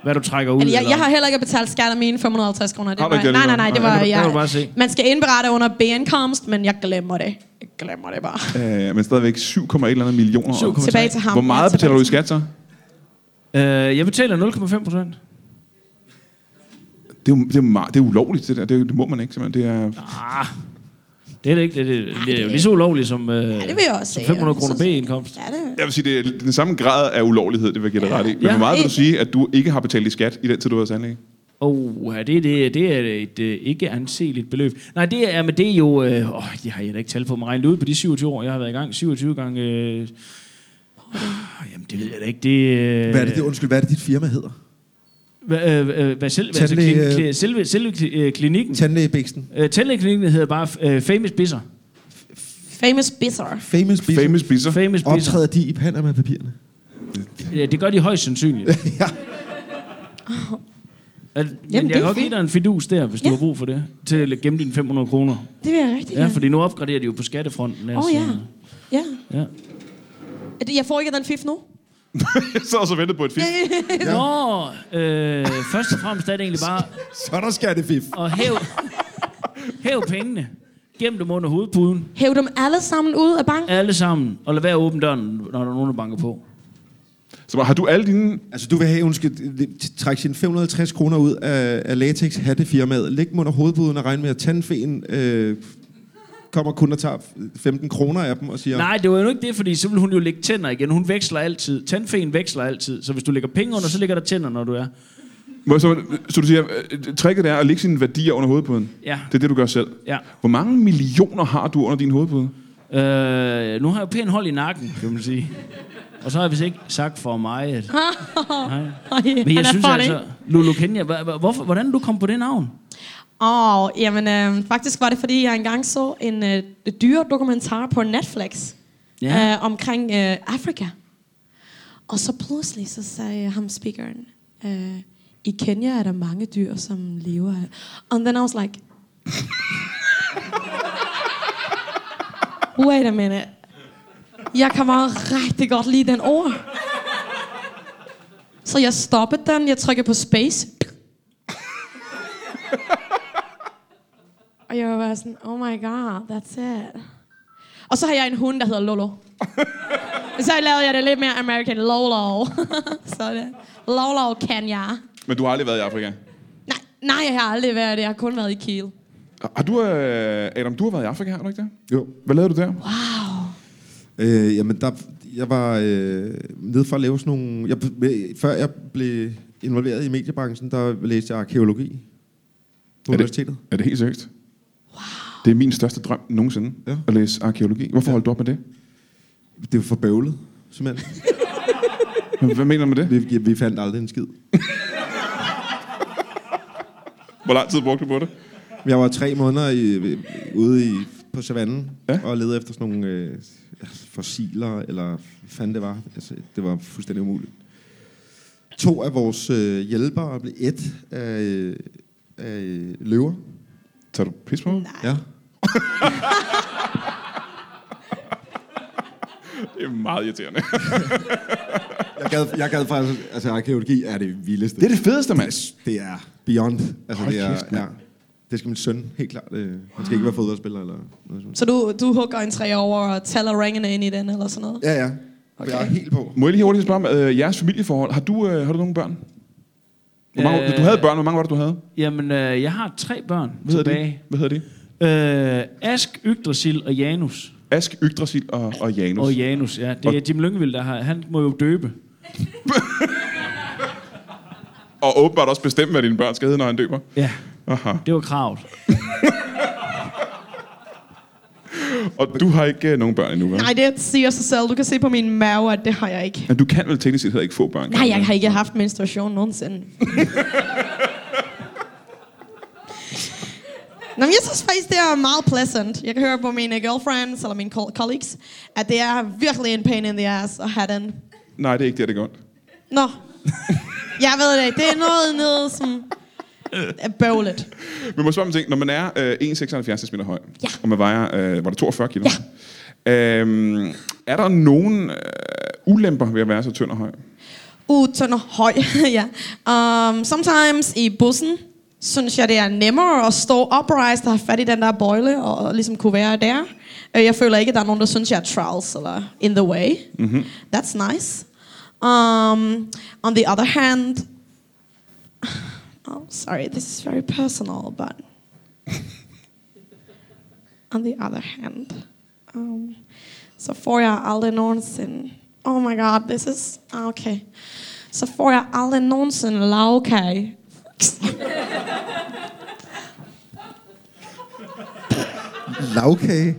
hvad du trækker ud. Altså, jeg, eller... jeg har heller ikke betalt skat af mine 550 kroner. Det Har var, ikke det nej, nej, nej, det var... kan du bare Jeg, se. man skal indberette under B-indkomst, men jeg glemmer det. Jeg glemmer det bare. Øh, men stadigvæk 7,1 eller andet millioner. 7,3. Tilbage til ham. Hvor meget Ja, betaler du i skat så? Øh, jeg betaler 0,5 procent. Det er jo, det er, meget, det er ulovligt, det der. Det, det må man ikke, simpelthen. Det er, Ah, det er det ikke. Det, det, det er jo lige så ulovligt som, øh, Ja, det vil jeg også som sige. 500 kroner B-indkomst. Ja, det jeg vil sige, det er den samme grad af ulovlighed, det vil jeg give dig ret i. Men Ja. hvor meget vil du sige, at du ikke har betalt i skat i den tid, du har været? Oh, det, er det, det er et øh, ikke anseligt beløb. Nej, det er, men det er jo... Øh, åh, det har jeg da ikke talt på mig regnet ud på de 27 år, jeg har været i gang. 27 gange... Øh, jamen, det ved jeg da ikke. Det, øh, Hvad er det, det, undskyld, hvad er det, dit firma hedder? Hvad, øh, øh, hvad selv, altså, Tandlæge, klin, øh, kli, selve, selve øh, klinikken. Tandlægebæksten. Øh, Tandlægeklinikken hedder bare øh, Famous Bisser. Famous Bizarre. Famous Beast. Famous Bizzer. Famous Bisser. Optræder de i Panama-papirerne? Ja, det gør de højst sandsynligt. ja. At, Jamen, men det jeg er kan godt give dig en fidus der, hvis du Ja. har brug for det, til at gemme dine 500 kroner. Det vil jeg rigtig Ja, gerne. fordi nu opgraderer de jo på skattefronten. Åh, ja. Ja. ja. Det- Jeg får ikke den fif nu. Jeg sad og så ventet på et fisk. Nå, øh, først og fremmest er det egentlig bare Så er der skattefif. at hæve, hæve pengene. Gem dem under hovedpuden. Hæv dem alle sammen ud af banken. Alle sammen. Og lad være at åbne døren, når der er nogen, der banker på. Så har du alle dine... Altså, du vil have, hun skal trække sine 560 kroner ud af, af latex hattefirmaet, lægge dem under hovedpuden og regne med, at tandfeen øh, kommer kun og tager 15 kroner af dem og siger... Nej, det var jo ikke det, fordi så vil hun jo lægge tænder igen. Hun veksler altid. Tandfen veksler altid. Så hvis du lægger penge under, så ligger der tænder, når du er. Må- Så, så du siger, øh, tricket er at lægge sine værdier under hovedpuden? Ja. Det er det, du gør selv? Ja. Hvor mange millioner har du under din hovedpude? Øh, nu har jeg pænt hold i nakken, kan man sige. Og så har jeg vist ikke sagt for meget. Nej. Men jeg synes altså, Lulu Kenya, hvorfor, hvordan er du kom på det navn? Åh, oh, jamen øh, faktisk var det, fordi jeg engang så en øh, dyre dokumentar på Netflix Ja. øh, omkring øh, Afrika. Og så pludselig så sagde ham speakeren, øh, i Kenya er der mange dyr, som lever af... And then I was like... Wait a minute. Jeg kan bare rigtig godt lide den ord. Så jeg stoppede den, jeg trykkede på space. Og jeg var bare sådan, oh my god, that's it. Og så har jeg en hund, der hedder Lolo. så lavede jeg det lidt mere American Lolo. så det. Lolo kan jeg. Men du har aldrig været i Afrika. Nej, nej, jeg har aldrig været det. Jeg har kun været i Kiel. Har du, øh, Adam, du har været i Afrika, har du ikke det? Jo. Hvad lavede du der? Øh, jamen, der, jeg var øh, nede for at lave sådan nogle... Jeg, før jeg blev involveret i mediebranchen, der læste jeg arkeologi på det- universitetet. Er det helt seriøst? Wow. Det er min største drøm nogensinde, ja. Ja. at læse arkeologi. Hvorfor holdt du op med det? Det var for bøvlet, simpelthen. Hvad mener du med det? vi, vi fandt aldrig en skid. Hvor lang tid brugte du på det? Jeg var tre måneder i, ude i, på savannen Ja. ja. og ledede efter sådan nogle øh, fossiler, eller hvad fanden det var. Altså, det var fuldstændig umuligt. To af vores øh, hjælpere blev et af, øh, af løver. Tager du pis på mig? Ja. Det er meget irriterende. Jeg gad, jeg gad faktisk, altså arkeologi er det vildeste. det er det fedeste, mand. det er beyond. Altså, Hold det, er, kæft, ja, det skal min søn helt klart. Øh, han skal ikke være fodboldspiller eller noget sådan. Så du, du hugger en træ over ringene ind i den, eller sådan noget? Ja, ja. Okay. Jeg er helt på. Må jeg lige hurtigt spørge om øh, jeres familieforhold? Har du, øh, har du nogle børn? Hvor mange, Øh, du havde børn. Hvor mange var det, du havde? Jamen, øh, jeg har tre børn Hvad hedder tilbage. de? Hvad hedder de? Øh, Ask, Yggdrasil og Janus. Ask, Yggdrasil og, og Janus. Og Janus, ja. Det er Jim Lyngvild, der har... Han må jo døbe. og åbenbart også bestemme, hvad dine børn skal hedde, når han døber. Ja, Aha. det var kravet. Og du har ikke øh, nogen børn endnu, vel? Nej, det siger sig selv. Du kan se på min mave, at det har jeg ikke. Men du kan vel teknisk set heller ikke få børn? Nej, jeg har ikke haft menstruation nogensinde. Nå, jeg synes faktisk, det er meget pleasant. Jeg kan høre på mine girlfriends eller mine col- colleagues, at det er virkelig en pain in the ass at have den. Nej, det er ikke det, det gør ondt. Nå, jeg ved det ikke. Det er noget nede, som er bøvlet. Men må spørge om en ting. Når man er øh, 1,76 cm høj, Ja. og man vejer, øh, var det 42 kilo? Ja. Øhm, er der nogen øh, ulemper ved at være så tynd og høj? Uh, tynd og høj, ja. Um, sometimes i bussen, synes jeg, det er nemmere at stå upright og have fat i den der bøjle, og ligesom kunne være der. Øh, Jeg føler ikke, at der er nogen, der synes, jeg er travls eller in the way. Mm-hmm. That's nice. Um, on the other hand, oh, sorry, this is very personal, but on the other hand, um, så får jeg aldrig oh my god, this is, ah, okay, så får jeg aldrig nogensinde lavkage. Lavkage.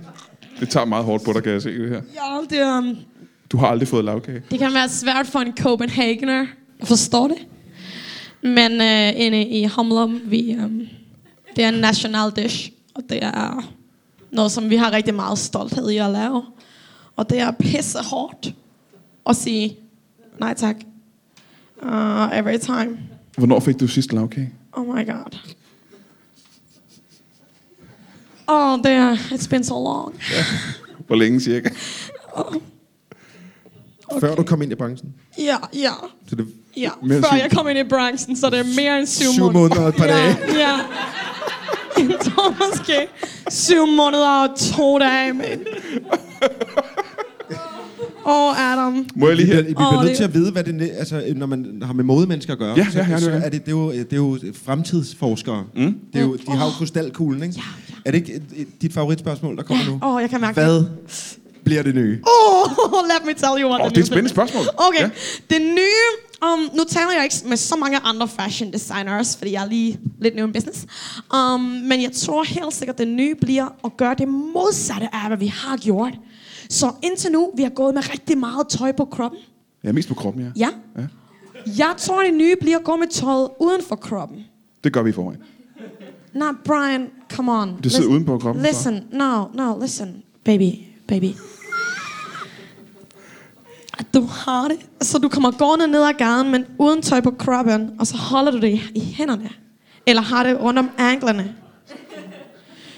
Det tager meget hårdt på dig, kan jeg se det her. Ja, det, um, Du har aldrig fået lavkage. det kan være svært for en Copenhagener at forstå det. Men uh, inde i Humlum, vi, um, det er en national dish, og det er noget, som vi har rigtig meget stolthed i at lave. Og det er pisse hårdt at sige nej tak. Uh, every time. Hvornår fik du sidst lavkage? Oh my god. Oh, det er, it's been so long. Hvor længe cirka? Okay. Før du kom ind i branchen. Ja, ja, Så det ja. Mere Før syv- jeg kom ind i branchen, så det er mere end syv, Syv måneder og et par ja, dage. Ja, Jeg tror måske syv måneder og to dage, men... Åh, oh, Adam. Må jeg lige her? vi bliver Åh, nødt det- til at vide, hvad det er, altså, når man har med modemennesker at gøre. Ja, så, ja, ja, det så er det. det, er jo, det er jo fremtidsforskere. Mm. Det er jo, de har jo krystalkuglen, ikke? Ja, ja. Er det ikke dit favoritspørgsmål, der kommer nu? Åh, oh, jeg kan mærke det. Bliver det nye? Oh, let me tell you what Åh, the det er et spændende spørgsmål. Okay, Ja. det nye... Um, nu taler jeg ikke med så mange andre fashion designers, fordi jeg er lige lidt new in business. Um, men jeg tror helt sikkert, det nye bliver at gøre det modsatte af, hvad vi har gjort. Så indtil nu, vi har gået med rigtig meget tøj på kroppen. Ja, mest på kroppen, ja. Ja. Ja. Jeg tror, det nye bliver at gå med tøjet uden for kroppen. Det gør vi i forvejen. Nej, Brian, come on. Det sidder Listen- uden på kroppen, så. Listen, no, no, listen. Baby, baby. At Du har det, så du kommer gående ned ad gaden, men uden tøj på kroppen, og så holder du det i, hænderne. Eller har det rundt om anklerne.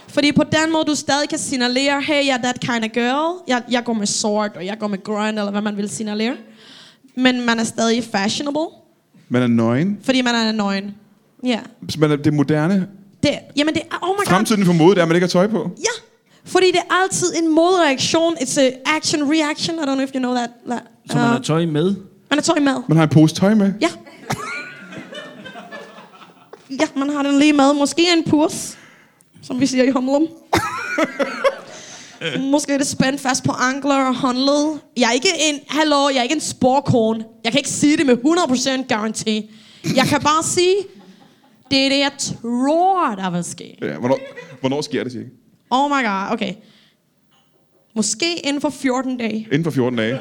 Fordi på den måde, du stadig kan signalere, hey, jeg er that kind of girl. Jeg, jeg går med sort, og jeg går med grøn, eller hvad man vil signalere. Men man er stadig fashionable, Man er nøgen. fordi man er nøgen. Ja. Så Man er det moderne. Det, jamen det er, oh my god. Fremtiden for mode, det er, at man ikke har tøj på. Ja, fordi det er altid en modreaktion. It's a action reaction. I don't know if you know that. that Så man har tøj med. man har tøj med. Man har en pose tøj med. Ja. Ja, man har den lige med. Måske en purs, som vi siger i Humlum. Måske er det spændt fast på ankler og håndled. Jeg er ikke en, hallo, jeg er ikke en sporkone. Jeg kan ikke sige det med 100% garanti. Jeg kan bare sige, det er det, jeg tror, der vil ske. Ja, hvornår, hvornår sker det, cirka? Oh my god, okay. Måske inden for 14 dage. Inden for 14 dage.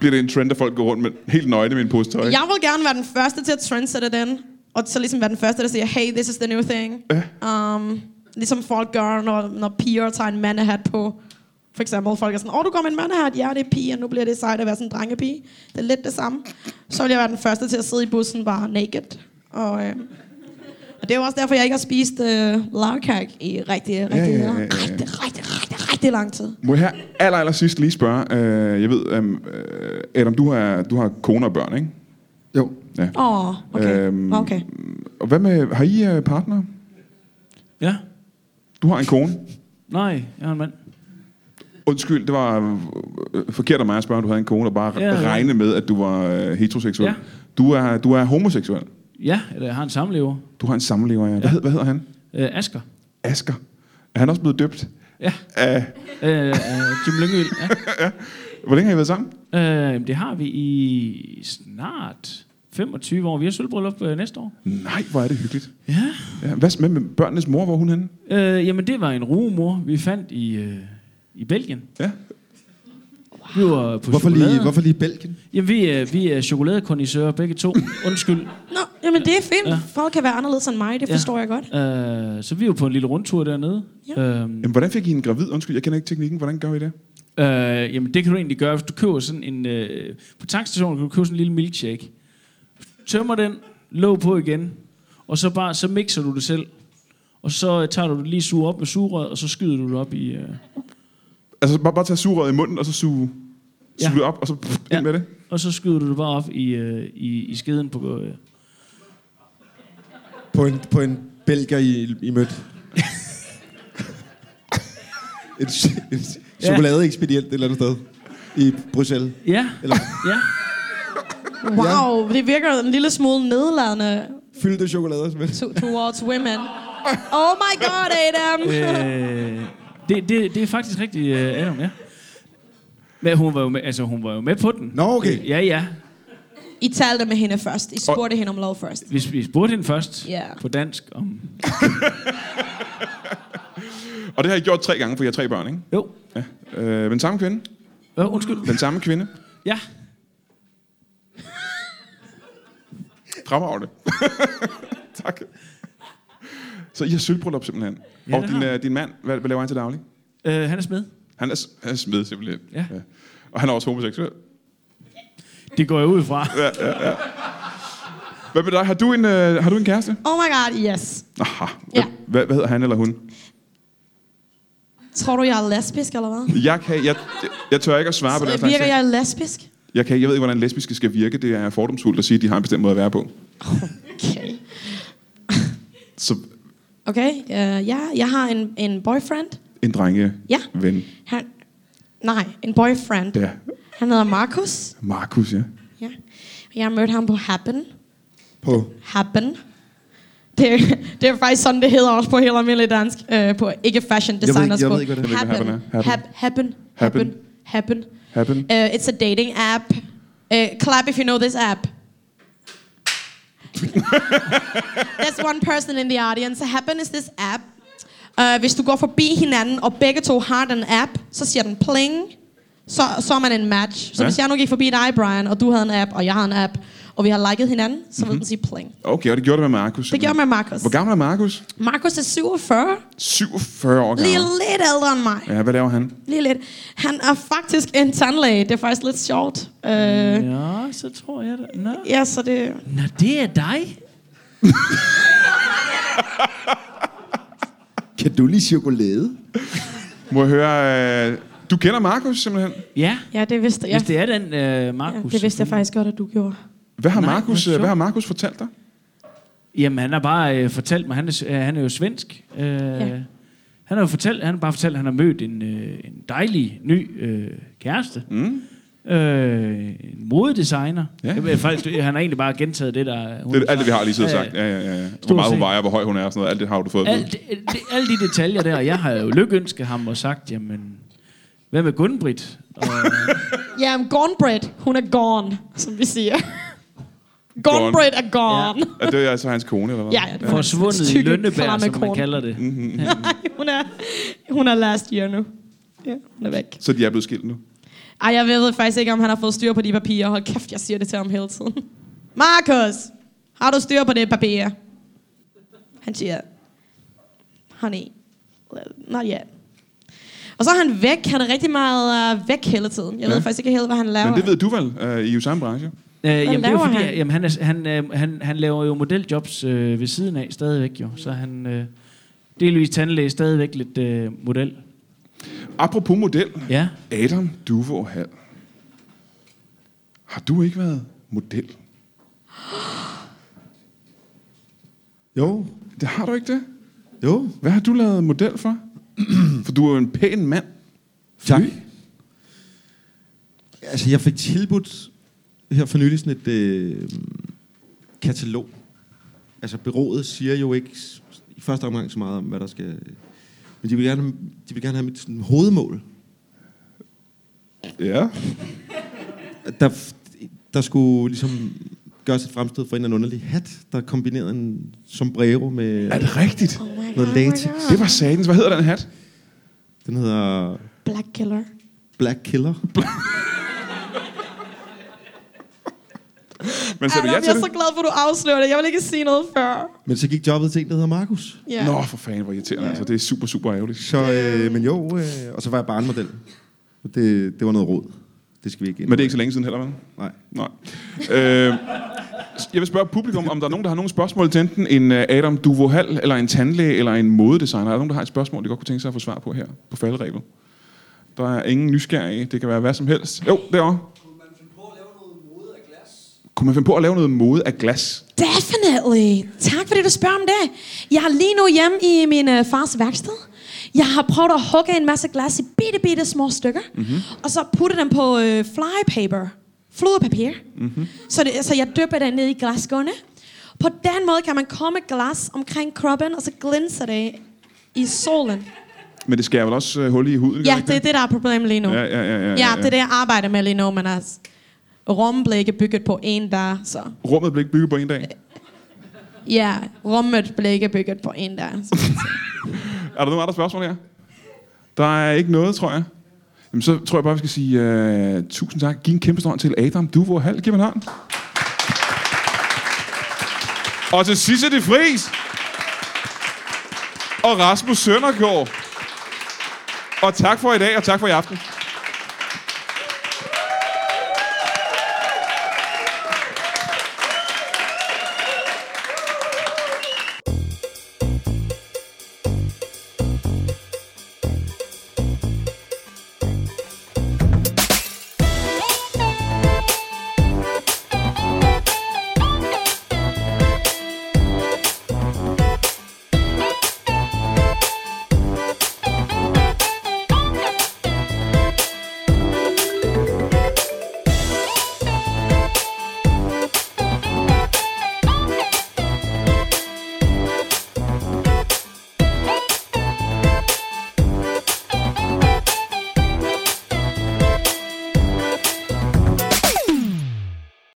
Bliver det en trend, at folk går rundt med helt nøgne med en pose tøj? Jeg vil gerne være den første til at trendsætte den, og så ligesom være den første, der siger, hey, this is the new thing. Um, ligesom folk gør, når, når piger tager en mandehat på. For eksempel, folk er sådan, åh, oh, du går med en mandehat, ja, det er pige, og nu bliver det sejt at være sådan en drengepige. Det er lidt det samme. Så vil jeg være den første til at sidde i bussen bare naked. Og, øh, og det er jo også derfor, jeg ikke har spist øh, lavkage i rigtig, rigtig, ja, ja, ja, ja, rigtig, rigtig, rigtig, rigtig, lang tid. Må jeg her aller, aller sidst lige spørge, øh, jeg ved, um, øh, Adam, du har, du har kone og børn, ikke? Jo. Ja. Åh, oh, okay. Øhm, okay. Og hvad med, har I uh, partner? Ja. Du har en kone. Nej, jeg har en mand. Undskyld, det var øh, forkert af mig at spørge, om du havde en kone, og bare Ja, ja. regne med, at du var øh, heteroseksuel. Ja. Du, er, du er homoseksuel. Ja, eller jeg har en samlever. Du har en samlever, ja. Hvad, hed, hvad hedder han? Øh, Asger. Asger. Er han også blevet døbt? Ja. Af, Øh, øh, Jim Lyngvild. Ja. hvor længe har I været sammen? Øh, det har vi i snart 25 år. Vi har sølvbryllup øh, næste år. Nej, hvor er det hyggeligt. Ja. Ja, hvad med, med børnenes mor? Hvor hun henne? Øh, jamen, det var en rugemor, vi fandt i, øh, i Belgien. Ja. Vi var på Hvorfor lige, hvorfor lige Belgien? Jamen, vi er, vi er chokoladekondisører begge to. Undskyld. Nå, jamen det er fint. Ja. Folk kan være anderledes end mig, det Ja. forstår jeg godt. Øh, så vi var på en lille rundtur dernede. Ja. Øhm, Jamen, hvordan fik I en gravid? Undskyld, jeg kender ikke teknikken. Hvordan gør I det? Øh, jamen, det kan du egentlig gøre, hvis du køber sådan en... Øh, på tankstationen kan du købe sådan en lille milkshake. Tømmer den, låg på igen, og så bare så mixer du det selv. Og så øh, tager du det lige suge op med sugerøret, og så skyder du det op i... Øh, Altså, bare, bare tage sugerøret i munden, og så suge. Suge det op, og så pff, ind Ja. med det. og så skyder du det bare op i, øh, i, i skeden på... Øh. På en, på en belgier i, i mødt. en, en Ja. chokoladeekspedient et eller andet sted. I Bruxelles. Ja, Eller ja. Wow, det virker en lille smule nedladende fyldte chokolader. Som to, towards women. Oh my god, Adam! Øh, det, det, det er faktisk rigtig øh, Adam, ja. Men hun var, jo med, altså, hun var jo med på den. Nå, okay. Øh, ja, ja. I talte med hende først. I spurgte hende om lov først. Hvis vi spurgte hende først Ja. på dansk om... Og det har I gjort tre gange, for I har tre børn, ikke? Jo. Ja. Øh, den samme kvinde? Øh, undskyld. Den samme kvinde? Ja. Fremragende. tak. Så I har sølvbryllup simpelthen. Ja, og din, har øh, din mand, hvad, hvad laver han til daglig? Øh, han er smed. Han er, han er smed simpelthen. Ja. Og han er også homoseksuel. Det går jeg ud fra. Hvad med dig? Har du en, øh, har du en kæreste? Oh my god, yes. Aha. Ja. Hvad, hvad hedder han eller hun? Tror du, jeg er lesbisk, eller hvad? Jeg, kan, jeg, jeg tør ikke at svare på det. Virker jeg lesbisk? Jeg, kan, jeg ved ikke, hvordan lesbiske skal virke. Det er fordomsfuldt at sige, at de har en bestemt måde at være på. Okay. Så Okay, uh, ja, jeg har en, en boyfriend. En drenge Ja. ven. Han, Nej, en boyfriend. Ja. Han hedder Markus. Markus, ja. Ja. Jeg mødte ham på Happen. På. Happen. Det, er- det er faktisk sådan, det hedder også på helt almindelig dansk. Øh, på ikke fashion designers jeg ved på. ikke, hvad det. Happen. Jeg ved ikke, hvad Happen er. Hap- Happen. Happen. Happen. Happen. Happen. Uh, it's a dating app. Uh, clap if you know this app. There's one person in the audience. Happen is this app. Uh, hvis du går forbi hinanden, og begge to har den app, så siger den pling, så, så er man en match. Så Ja. hvis jeg nu gik forbi dig, Brian, og du havde en app, og jeg har en app, og vi har liket hinanden, så Mhm. vil den sige pling. Okay, og det gjorde det med Markus. Det gjorde med Markus. Hvor gammel er Markus? Markus er 47. 47 år gammel. Lige lidt ældre end mig. Ja, hvad laver han? Lige lidt. Han er faktisk en tandlæge. Det er faktisk lidt sjovt. Uh, ja. Ja, så tror jeg det. Nå. ja, så det... Nå, det er dig. Kan du lige chokolade? Må jeg høre... Øh, du kender Markus simpelthen? Ja, Ja, det vidste jeg. hvis det er den, øh, Ja, Markus. det vidste jeg faktisk godt, at du gjorde. Hvad har, Nej, Markus, øh, hvad har Markus fortalt dig? Jamen, han har bare øh, fortalt mig, han er, øh, han er jo svensk. Øh, ja. Han har jo fortalt, han har bare fortalt, at han har mødt en, øh, en dejlig ny øh, kæreste. Mm. Øh, modedesigner. Ja. Ja. Jeg, faktisk, han har egentlig bare gentaget det, der... Hun Det er alt det, vi har lige siddet og Ja, sagt. Ja, ja, ja. Hvor meget hun vejer, hvor høj hun er og sådan noget. Alt det har du fået. Alt, det, det, alle de detaljer der, og jeg har jo lykønsket ham og sagt, jamen, hvad med Gunbrit? Og, Ja, men Gonbred, hun er gone, som vi siger. Gonbred er gone. Er det altså hans kone, eller hvad? Ja, ja, det er forsvundet i Lønnebær, som man kalder det. Nej, hun er, hun er last year nu. Ja, hun er væk. Så de er blevet skilt nu? Ej, jeg ved faktisk ikke, om han har fået styr på de papirer. Hold kæft, jeg siger det til ham hele tiden. Markus, har du styr på det papir? Han siger, honey, not yet. Og så er han væk. Han er rigtig meget uh, væk hele tiden. Jeg Ja. ved faktisk ikke helt, hvad han laver. Men det ved du vel øh, i jo samme branche? Øh, jamen, det er jo fordi, han? han? Jamen, han, er, han, øh, han, han laver jo modeljobs øh, ved siden af stadigvæk jo. Så han øh, delvis tandlæge stadigvæk lidt øh, model. Apropos model. Ja. Adam Duvo Hall. Har du ikke været model? Jo. Det har du ikke det? Jo. Hvad har du lavet model for? for du er jo en pæn mand. Tak. Altså, jeg fik tilbudt her for nylig sådan et øh, katalog. Altså, byrådet siger jo ikke i første omgang så meget om, hvad der skal... Men de vil gerne, de vil gerne have mit sådan, hovedmål. Ja. Der, der skulle ligesom gøres et fremstød for en eller anden underlig hat, der kombinerede en sombrero med Er det rigtigt? Oh my noget God, latex. oh. Det var satans. Hvad hedder den hat? Den hedder Black Killer. Black Killer. Men sagde du Adam, ja jeg til er det? så glad for, at du afslører det. Jeg vil ikke sige noget før. Men så gik jobbet til en, der hedder Markus. Ja. Nå, for fanden, hvor irriterende. Altså, det er super, super ærgerligt. Så, øh, men jo, øh, og så var jeg barnmodel. Det, det var noget råd. Det skal vi ikke ind Men det er ikke så længe siden heller, vel? Nej. Nej. Øh, jeg vil spørge publikum, om der er nogen, der har nogle spørgsmål til enten en øh, Adam Duvo Hall, eller en tandlæge, eller en modedesigner. Er der nogen, der har et spørgsmål, de godt kunne tænke sig at få svar på her på falderæbet? Der er ingen nysgerrige. Det kan være hvad som helst. Jo, derovre. Kunne man finde på at lave noget mode af glas? Definitely. Tak fordi du spørger om det. Jeg er lige nu hjemme i min øh, fars værksted. Jeg har prøvet at hugge en masse glas i bitte, bitte små stykker. Mm-hmm. Og så putte dem på øh, flypaper. Flodpapir. Mm-hmm. Så, det, så jeg dypper det ned i glasskåne. På den måde kan man komme glas omkring kroppen, og så glinser det i solen. Men det skærer vel også øh, hul i huden? Ja, det er det, der er problemet lige nu. Ja, ja, ja, ja, Ja, det er det, jeg arbejder med lige nu, men altså, rummet blev ikke bygget på en dag, så... Rummet blev ikke bygget på en dag. Ja, rummet blev ikke bygget på en dag. Så. Er der nogen andre spørgsmål her? Der er ikke noget, tror jeg. Jamen, så tror jeg bare, vi skal sige uh, tusind tak. Giv en kæmpe stor hånd til Adam Duvo Hall. Giv en hånd. Og til Sisse de Fris. Og Rasmus Søndergaard. Og tak for i dag, og tak for i aften.